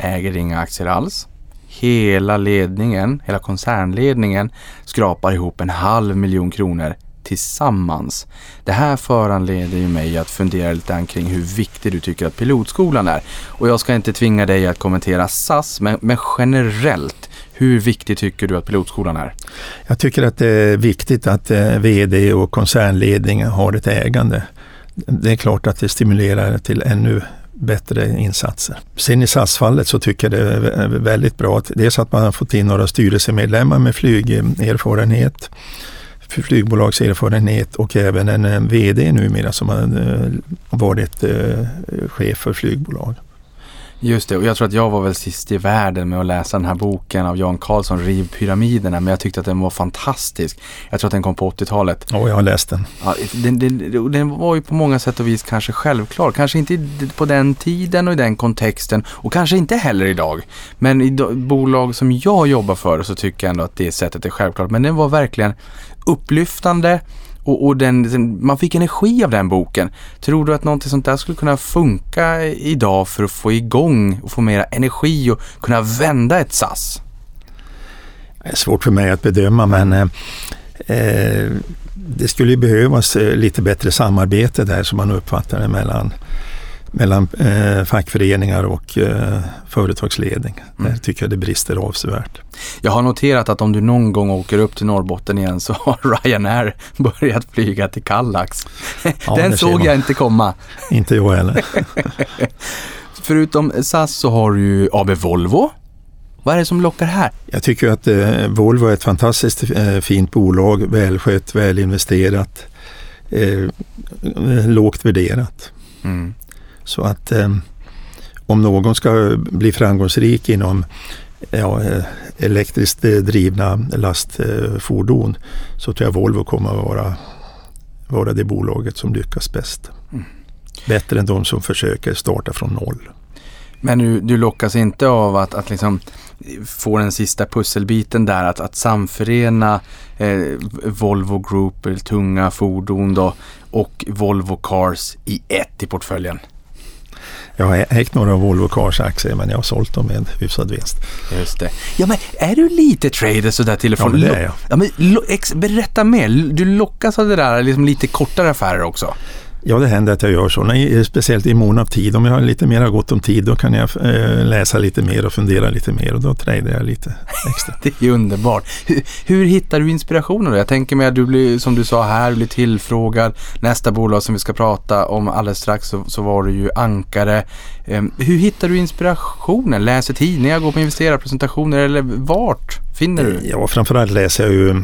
äger inga aktier alls. Hela ledningen, hela koncernledningen skrapar ihop en halv miljon kronor tillsammans. Det här föranleder ju mig att fundera lite kring hur viktig du tycker att pilotskolan är. Och jag ska inte tvinga dig att kommentera SAS, men, men generellt, hur viktig tycker du att pilotskolan är? Jag tycker att det är viktigt att eh, VD och koncernledningen har ett ägande. Det är klart att det stimulerar till ännu bättre insatser. Sen i SAS-fallet så tycker jag det är väldigt bra att dels att man har fått in några styrelsemedlemmar med flygerfarenhet, flygbolagserfarenhet och även en eh, VD numera som har eh, varit chef för flygbolag. Just det, och jag tror att jag var väl sist i världen med att läsa den här boken av Jan Karlsson, Riv pyramiderna, men jag tyckte att den var fantastisk. Jag tror att den kom på 80-talet. Ja, jag har läst den. Ja, den, den, den var ju på många sätt och vis kanske självklar. Kanske inte på den tiden och i den kontexten och kanske inte heller idag. Men i bolag som jag jobbar för så tycker jag ändå att det sättet är självklart. Men den var verkligen upplyftande och, och den, den, man fick energi av den boken. Tror du att någonting sånt där skulle kunna funka idag för att få igång och få mera energi och kunna vända ett SAS? Det är svårt för mig att bedöma men eh, eh det skulle ju behövas eh, lite bättre samarbete där som man uppfattar det mellan, mellan eh, fackföreningar och eh, företagsledning. Mm. Där tycker jag det brister avsevärt. Jag har noterat att om du någon gång åker upp till Norrbotten igen så har Ryanair börjat flyga till Kallax. Ja, Den såg jag inte komma. Inte jag heller. Förutom SAS så har du ju AB Volvo. Vad är det som lockar här? Jag tycker att eh, Volvo är ett fantastiskt eh, fint bolag, välskött, välinvesterat, eh, lågt värderat. Mm. Så att, eh, om någon ska bli framgångsrik inom ja, eh, elektriskt drivna lastfordon så tror jag Volvo kommer att vara, vara det bolaget som lyckas bäst. Mm. Bättre än de som försöker starta från noll. Men du, du lockas inte av att, att liksom få den sista pusselbiten där, att, att samförena eh, Volvo Group, tunga fordon då, och Volvo Cars i ett i portföljen? Jag har ägt några Volvo Cars-aktier men jag har sålt dem med hyfsad vinst. Just det. Ja men är du lite trader sådär till och Ja, från? men det är jag. Ja, men, berätta mer. Du lockas av det där liksom lite kortare affärer också? Ja, det händer att jag gör så. Nej, eh, speciellt i mån av tid. Om jag har lite mer gott om tid då kan jag eh, läsa lite mer och fundera lite mer och då tradar jag lite extra. Det är underbart. Hur, hur hittar du inspirationen då? Jag tänker mig att du blir, som du sa här, blir tillfrågad. Nästa bolag som vi ska prata om alldeles strax så, så var du ju ankare. Eh, hur hittar du inspirationen? Läser tidningar, går på investerarpresentationer eller vart finner du? Ja, framförallt läser jag ju eh,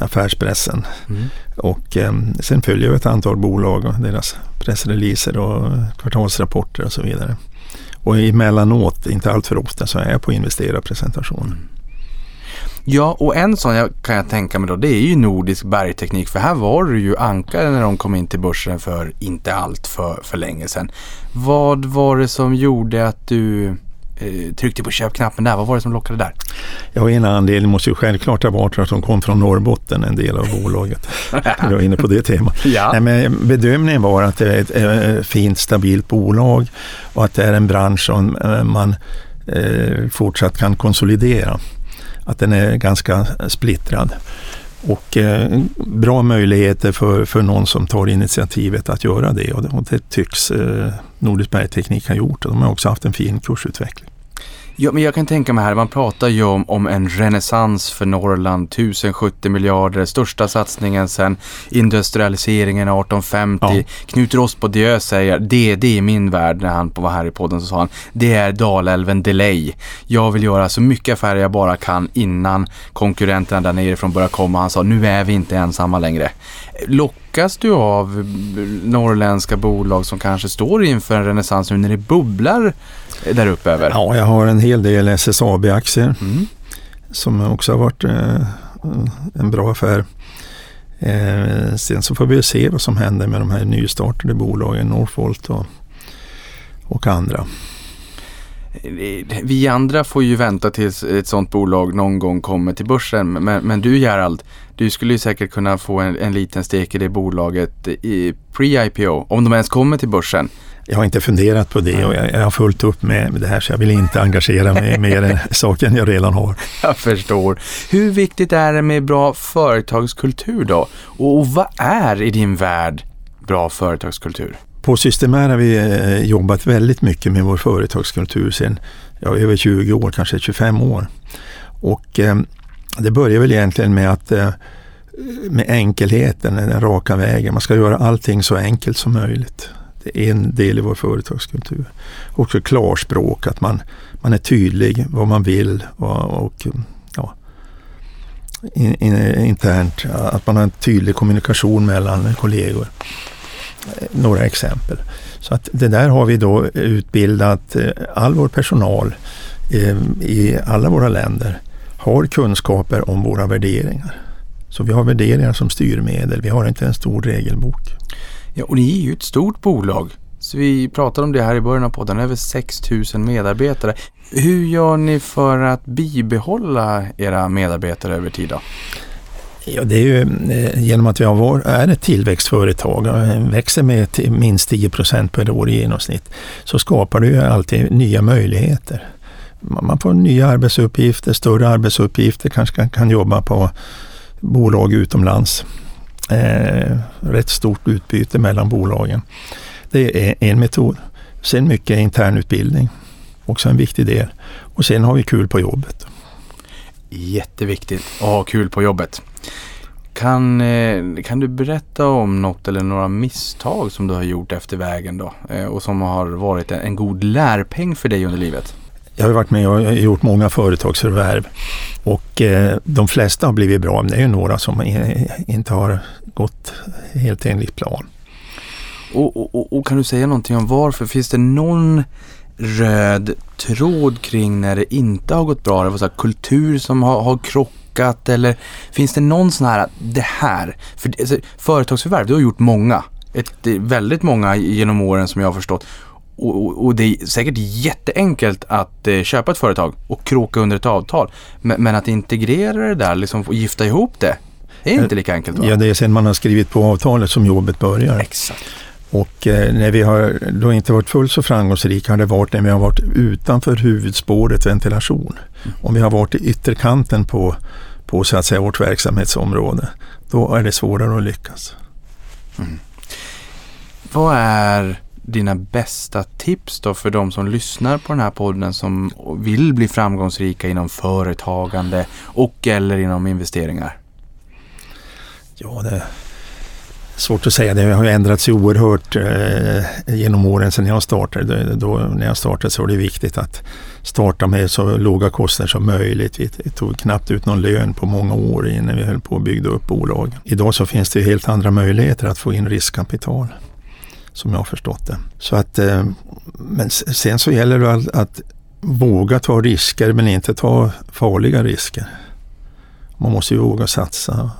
affärspressen Mm. och eh, sen följer jag ett antal bolag och deras pressreleaser och kvartalsrapporter och så vidare. Och emellanåt, inte allt för ofta, så är jag på investerarpresentation. Ja, och en sån jag, kan jag tänka mig då, det är ju Nordisk bergteknik. För här var du ju ankare när de kom in till börsen för inte allt för, för länge sedan. Vad var det som gjorde att du eh, tryckte på köpknappen där? Vad var det som lockade där? Ja, en anledning måste ju självklart ha varit att de kom från Norrbotten, en del av bolaget. Jag var inne på det temat. Ja. Nej, men bedömningen var att det är ett eh, fint, stabilt bolag och att det är en bransch som eh, man fortsatt kan konsolidera. Att den är ganska splittrad. Och eh, bra möjligheter för, för någon som tar initiativet att göra det. Och det, och det tycks eh, Nordisk Bergteknik ha gjort. Och de har också haft en fin kursutveckling. Ja, men jag kan tänka mig här, man pratar ju om, om en renässans för Norrland, 1070 miljarder, största satsningen sedan industrialiseringen 1850. Ja. Knut Rospodieu säger, det, det är min värld, när han var här i podden så sa han, det är Dalälven Delay. Jag vill göra så mycket affärer jag bara kan innan konkurrenterna där nerifrån börjar komma. Han sa, nu är vi inte ensamma längre. Lockas du av norrländska bolag som kanske står inför en renässans nu när det bubblar där uppe över? Ja, jag har en hel del SSAB-aktier. Mm. som också har varit eh, en bra affär. Eh, sen så får vi se vad som händer med de här nystartade bolagen, Northvolt och, och andra. Vi andra får ju vänta tills ett sånt bolag någon gång kommer till börsen. Men, men du Gerald, du skulle ju säkert kunna få en, en liten stek i det bolaget i pre-IPO, om de ens kommer till börsen. Jag har inte funderat på det och jag, jag har fullt upp med, med det här så jag vill inte engagera mig mer än saken jag redan har. Jag förstår. Hur viktigt är det med bra företagskultur då? Och vad är i din värld bra företagskultur? På Systemair har vi eh, jobbat väldigt mycket med vår företagskultur sedan ja, över 20 år, kanske 25 år. Och eh, det börjar väl egentligen med att eh, med enkelheten, den raka vägen. Man ska göra allting så enkelt som möjligt. Det är en del i vår företagskultur. Också klarspråk, att man, man är tydlig vad man vill och, och ja, in, in, internt, att man har en tydlig kommunikation mellan kollegor. Några exempel. Så att det där har vi då utbildat eh, all vår personal eh, i alla våra länder har kunskaper om våra värderingar. Så vi har värderingar som styrmedel. Vi har inte en stor regelbok. Ja, och ni är ju ett stort bolag. Så vi pratade om det här i början av podden, över 6 000 medarbetare. Hur gör ni för att bibehålla era medarbetare över tid då? Ja, det är ju eh, genom att vi har vår, är ett tillväxtföretag och växer med till minst 10 procent per år i genomsnitt så skapar det ju alltid nya möjligheter. Man man får nya arbetsuppgifter, större arbetsuppgifter, kanske kan, kan jobba på bolag utomlands. Eh, rätt stort utbyte mellan bolagen. Det är en metod. Sen mycket internutbildning, också en viktig del. Och sen har vi kul på jobbet. Jätteviktigt att ha kul på jobbet. Kan, eh, kan du berätta om något eller några misstag som du har gjort efter vägen då? Eh, och som har varit en god lärpeng för dig under livet? Jag har varit med och gjort många företagsförvärv och eh, de flesta har blivit bra. Men det är ju några som inte har gått helt enligt plan. Och, och, och, kan du säga någonting om varför? Finns det någon röd tråd kring när det inte har gått bra? Det var så här kultur som har, har krockat eller finns det någon sån här, det här, för alltså, företagsförvärv, du har gjort många. Ett, väldigt många genom åren som jag har förstått. Och, och, och det är säkert jätteenkelt att eh, köpa ett företag och kroka under ett avtal. Men, men att integrera det där liksom, och gifta ihop det, det är inte lika enkelt va? Ja, det är sen man har skrivit på avtalet som jobbet börjar. Exakt. Och eh, när vi har då inte varit fullt så framgångsrika har det varit när vi har varit utanför huvudspåret ventilation. Om vi har varit i ytterkanten på, på så att säga vårt verksamhetsområde, då är det svårare att lyckas. Vad är dina bästa tips då för de som lyssnar på den här podden som vill bli framgångsrika inom företagande och eller inom investeringar? Ja, det är svårt att säga. Det har ju ändrats oerhört eh, genom åren sedan jag startade. Då, då, när jag startade så var det viktigt att starta med så låga kostnader som möjligt. Vi tog knappt ut någon lön på många år innan vi höll på att bygga upp bolag. Idag så finns det helt andra möjligheter att få in riskkapital som jag har förstått det. Så att, eh, men sen så gäller det att, att våga ta risker men inte ta farliga risker. Man måste ju våga satsa.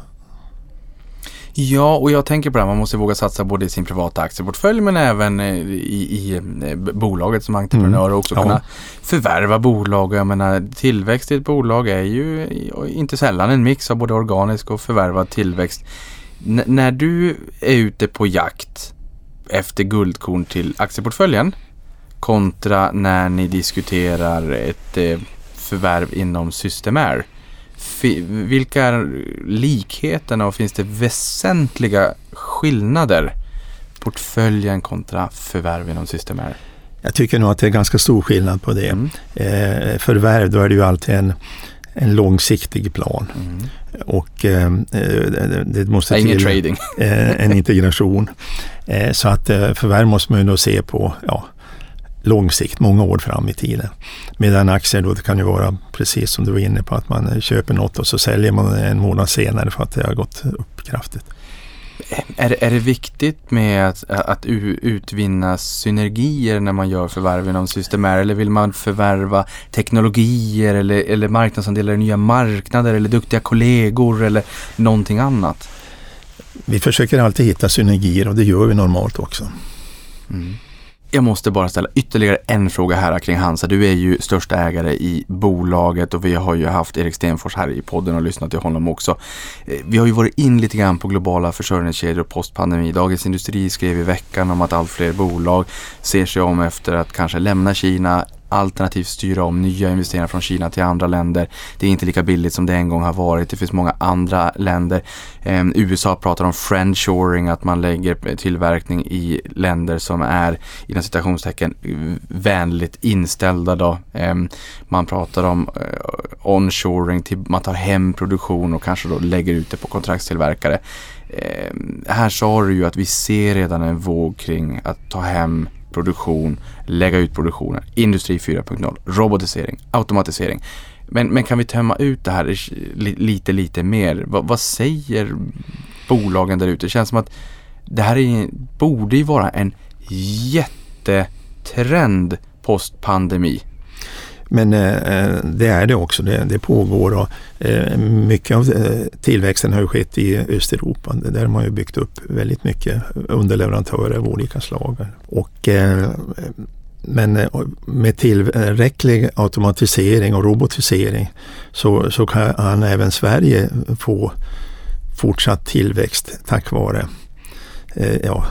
Ja, och jag tänker på det här, man måste våga satsa både i sin privata aktieportfölj men även eh, i, i eh, bolaget som entreprenör och också Ja. kunna förvärva bolag. Jag menar, tillväxt i ett bolag är ju inte sällan en mix av både organisk och förvärvad tillväxt. N- när du är ute på jakt efter guldkorn till aktieportföljen kontra när ni diskuterar ett eh, förvärv inom Systemair. Vilka är likheterna och finns det väsentliga skillnader? Portföljen kontra förvärv inom Systemair. Jag tycker nog att det är ganska stor skillnad på det. Mm. Eh, förvärv, då är det ju alltid en, en långsiktig plan. Mm. Och eh, det, det måste ingen till trading. eh, en integration. Eh, så att eh, förvärv måste man ju då se på ja, lång sikt, många år fram i tiden. Medan aktier då, det kan ju vara precis som du var inne på, att man eh, köper något och så säljer man en månad senare för att det har gått upp kraftigt. Är, är det viktigt med att, att utvinna synergier när man gör förvärv inom Systemair? Eller vill man förvärva teknologier eller, eller marknadsandelar i nya marknader eller duktiga kollegor eller någonting annat? Vi försöker alltid hitta synergier och det gör vi normalt också. Jag måste bara ställa ytterligare en fråga här kring Hansa. Du är ju största ägare i bolaget och vi har ju haft Erik Stenfors här i podden och lyssnat till honom också. Eh, vi har ju varit in lite grann på globala försörjningskedjor och postpandemi. Dagens Industri skrev i veckan om att allt fler bolag ser sig om efter att kanske lämna Kina alternativt styra om nya investeringar från Kina till andra länder. Det är inte lika billigt som det en gång har varit. Det finns många andra länder. Eh, USA pratar om friendshoring, att man lägger tillverkning i länder som är inom citationstecken vänligt inställda då. Eh, man pratar om eh, onshoring, till, man tar hem produktion och kanske då lägger ut det på kontraktstillverkare. Eh, här sa du ju att vi ser redan en våg kring att ta hem produktion, lägga ut produktionen, industri 4.0, robotisering, automatisering. Men, men kan vi tömma ut det här lite, lite mer? Vad, vad säger bolagen där ute? Det känns som att det här är, borde ju vara en jättetrend post-pandemi. Men eh, eh, det är det också, det, det pågår och eh, mycket av eh, tillväxten har ju skett i Östeuropa. Där har man ju byggt upp väldigt mycket underleverantörer av olika slag. Och, eh, men eh, med tillräcklig automatisering och robotisering så, så kan även Sverige få fortsatt tillväxt tack vare eh, ja,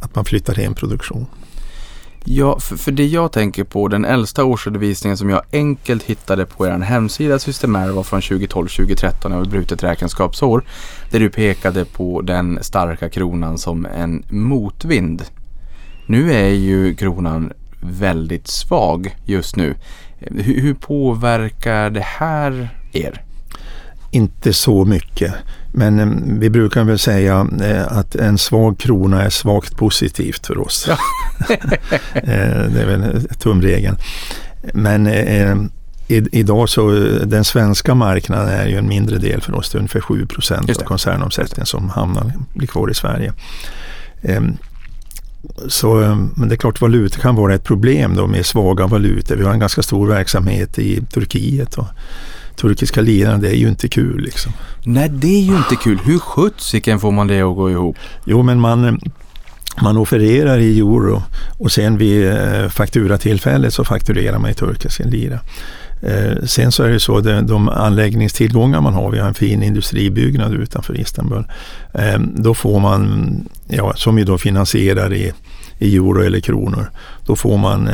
att man flyttar hem produktion. Ja, för, för det jag tänker på, den äldsta årsredovisningen som jag enkelt hittade på er hemsida Systemair var från 2012-2013, över brutet räkenskapsår. Där du pekade på den starka kronan som en motvind. Nu är ju kronan väldigt svag just nu. Hur, hur påverkar det här er? Inte så mycket. Men eh, vi brukar väl säga eh, att en svag krona är svagt positivt för oss. Eh, det är väl tumregeln. Men i, idag så den svenska marknaden är ju en mindre del för oss. Det är ungefär 7 procent av koncernomsättningen som hamnar, blir kvar i Sverige. Eh, så, men det är klart valuta kan vara ett problem då med svaga valutor. Vi har en ganska stor verksamhet i Turkiet och turkiska liran, det är ju inte kul liksom. Nej, det är ju inte kul. Hur sjuttsiken får man det att gå ihop? Jo, men man, man offererar i euro och sen vid eh, fakturatillfället så fakturerar man i turkiska lira. Eh, sen så är det så att de anläggningstillgångar man har, vi har en fin industribyggnad utanför Istanbul, eh, då får man, ja, som ju då finansierar i, i euro eller kronor, då får man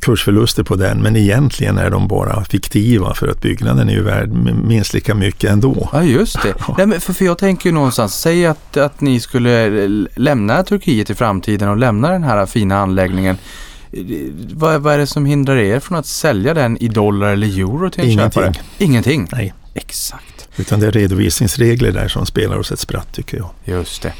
kursförluster på den men egentligen är de bara fiktiva för att byggnaden är ju värd minst lika mycket ändå. Ja just det. Nej, men för, för jag tänker ju någonstans, säg att, att ni skulle lämna Turkiet i framtiden och lämna den här fina anläggningen. Vad, vad är det som hindrar er från att sälja den i dollar eller euro till en Ingenting. köpare? Ingenting. Nej, Exakt. utan det är redovisningsregler där som spelar oss ett spratt tycker jag. Just det.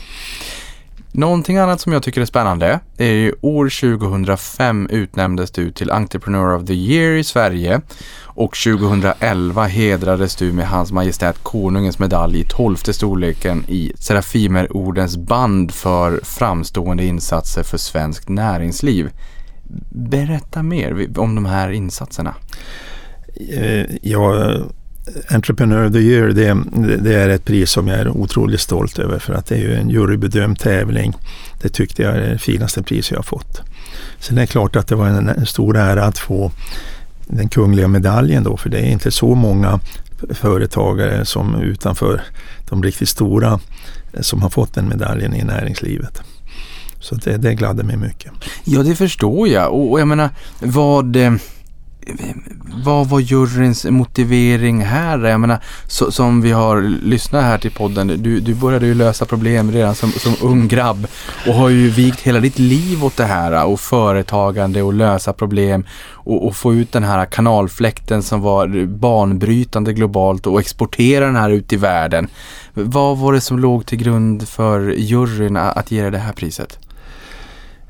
Någonting annat som jag tycker är spännande är ju år 2005 utnämndes du till Entrepreneur of the Year i Sverige och 2011 hedrades du med Hans Majestät Konungens medalj i tolfte storleken i Serafimerordens band för framstående insatser för svenskt näringsliv. Berätta mer om de här insatserna. Eh, jag Entrepreneur of the Year det, det är ett pris som jag är otroligt stolt över för att det är ju en jurybedömd tävling. Det tyckte jag är det finaste pris jag har fått. Sen är det klart att det var en, en stor ära att få den kungliga medaljen då för det är inte så många företagare som utanför de riktigt stora eh, som har fått den medaljen i näringslivet. Så det, det gladde mig mycket. Ja, det förstår jag. Och, och jag menar, vad, eh, vad var juryns motivering här? Jag menar, så, som vi har lyssnat här till podden, du, du började ju lösa problem redan som, som ung grabb och har ju vigt hela ditt liv åt det här och företagande och lösa problem och, och få ut den här kanalfläkten som var banbrytande globalt och exportera den här ut i världen. Vad var det som låg till grund för juryn att ge dig det här priset?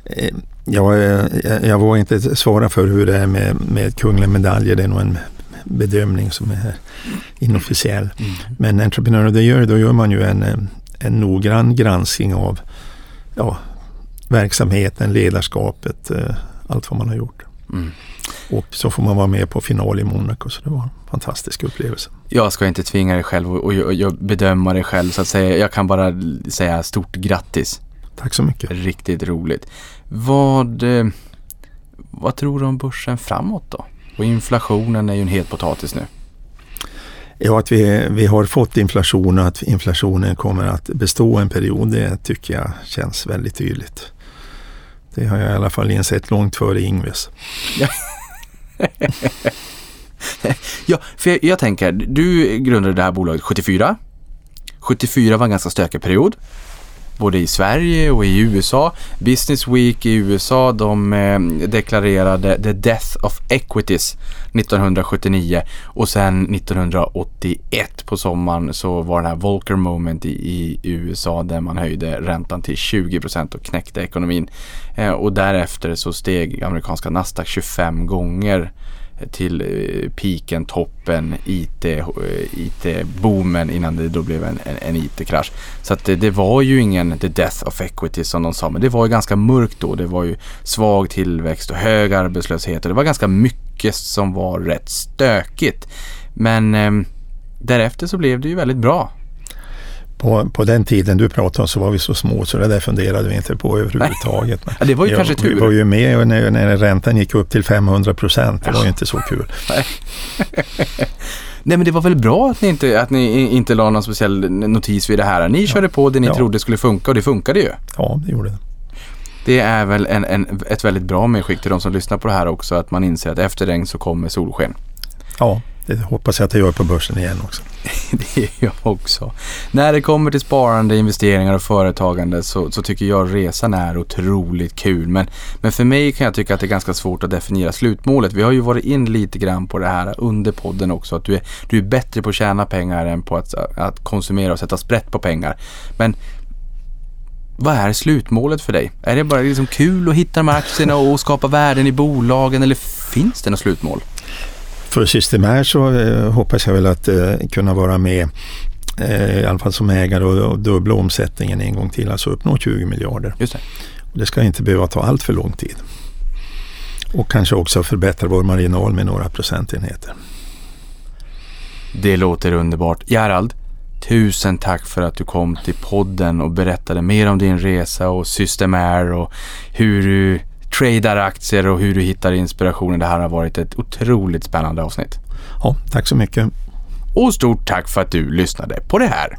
Eh, Eh, Jag, jag vågar inte svara för hur det är med, med kungliga medaljer. Det är nog en bedömning som är inofficiell. Men Entrepreneur of the Year, då gör man ju en, eh, en noggrann granskning av ja, verksamheten, ledarskapet, eh, allt vad man har gjort. Mm. Och så får man vara med på final i Monaco, så det var en fantastisk upplevelse. Jag ska inte tvinga dig själv och, och, och bedöma dig själv så att säga. Jag kan bara säga stort grattis. Tack så mycket. Riktigt roligt. Vad, eh, vad tror du om börsen framåt då? Och inflationen är ju en het potatis nu. Ja, att vi, vi har fått inflation och att inflationen kommer att bestå en period, det tycker jag känns väldigt tydligt. Det har jag i alla fall insett långt före Ingves. Ja, för jag, jag tänker, du grundade det här bolaget 74. 74 var en ganska stökig period. Både i Sverige och i USA. Business Week i USA, de eh, deklarerade the death of equities 1979 och sen 1981 på sommaren så var det här Volcker moment i, i USA där man höjde räntan till 20% och knäckte ekonomin. Eh, och därefter så steg amerikanska Nasdaq 25 gånger till eh, piken, toppen, IT, eh, IT-boomen innan det då blev en, en, en IT-krasch. Så att det, det var ju ingen the death of equity som de sa, men det var ju ganska mörkt då. Det var ju svag tillväxt och hög arbetslöshet och det var ganska mycket som var rätt stökigt. Men eh, därefter så blev det ju väldigt bra. På, på den tiden du pratade om så var vi så små så det där funderade vi inte på överhuvudtaget. Men Ja, det var ju kanske tur. Vi var ju med när, när räntan gick upp till 500 procent. Det var ju inte så kul. Nej men det var väl bra att ni inte, att ni inte la någon speciell notis vid det här. Ni körde på det ni Ja. trodde skulle funka och det funkade ju. Ja, det gjorde det. Det är väl en, en, ett väldigt bra medskick till de som lyssnar på det här också. Att man inser att efter regn så kommer solsken. Ja, det hoppas jag att jag gör på börsen igen också. Det är jag också. När det kommer till sparande, investeringar och företagande så, så tycker jag resan är otroligt kul. Men, men för mig kan jag tycka att det är ganska svårt att definiera slutmålet. Vi har ju varit in lite grann på det här under podden också. Att du är, du är bättre på att tjäna pengar än på att, att konsumera och sätta sprätt på pengar. Men vad är slutmålet för dig? Är det bara liksom kul att hitta de här aktierna och skapa värden i bolagen eller finns det något slutmål? För Systemair så eh, hoppas jag väl att eh, kunna vara med eh, i alla fall som ägare och, och dubbla omsättningen en gång till, alltså uppnå 20 miljarder. Just det. Det ska inte behöva ta allt för lång tid. Och kanske också förbättra vår marginal med några procentenheter. Det låter underbart. Gerald, tusen tack för att du kom till podden och berättade mer om din resa och Systemair och hur du tradar aktier och hur du hittar inspirationen. Det här har varit ett otroligt spännande avsnitt. Ja, tack så mycket. Och stort tack för att du lyssnade på det här.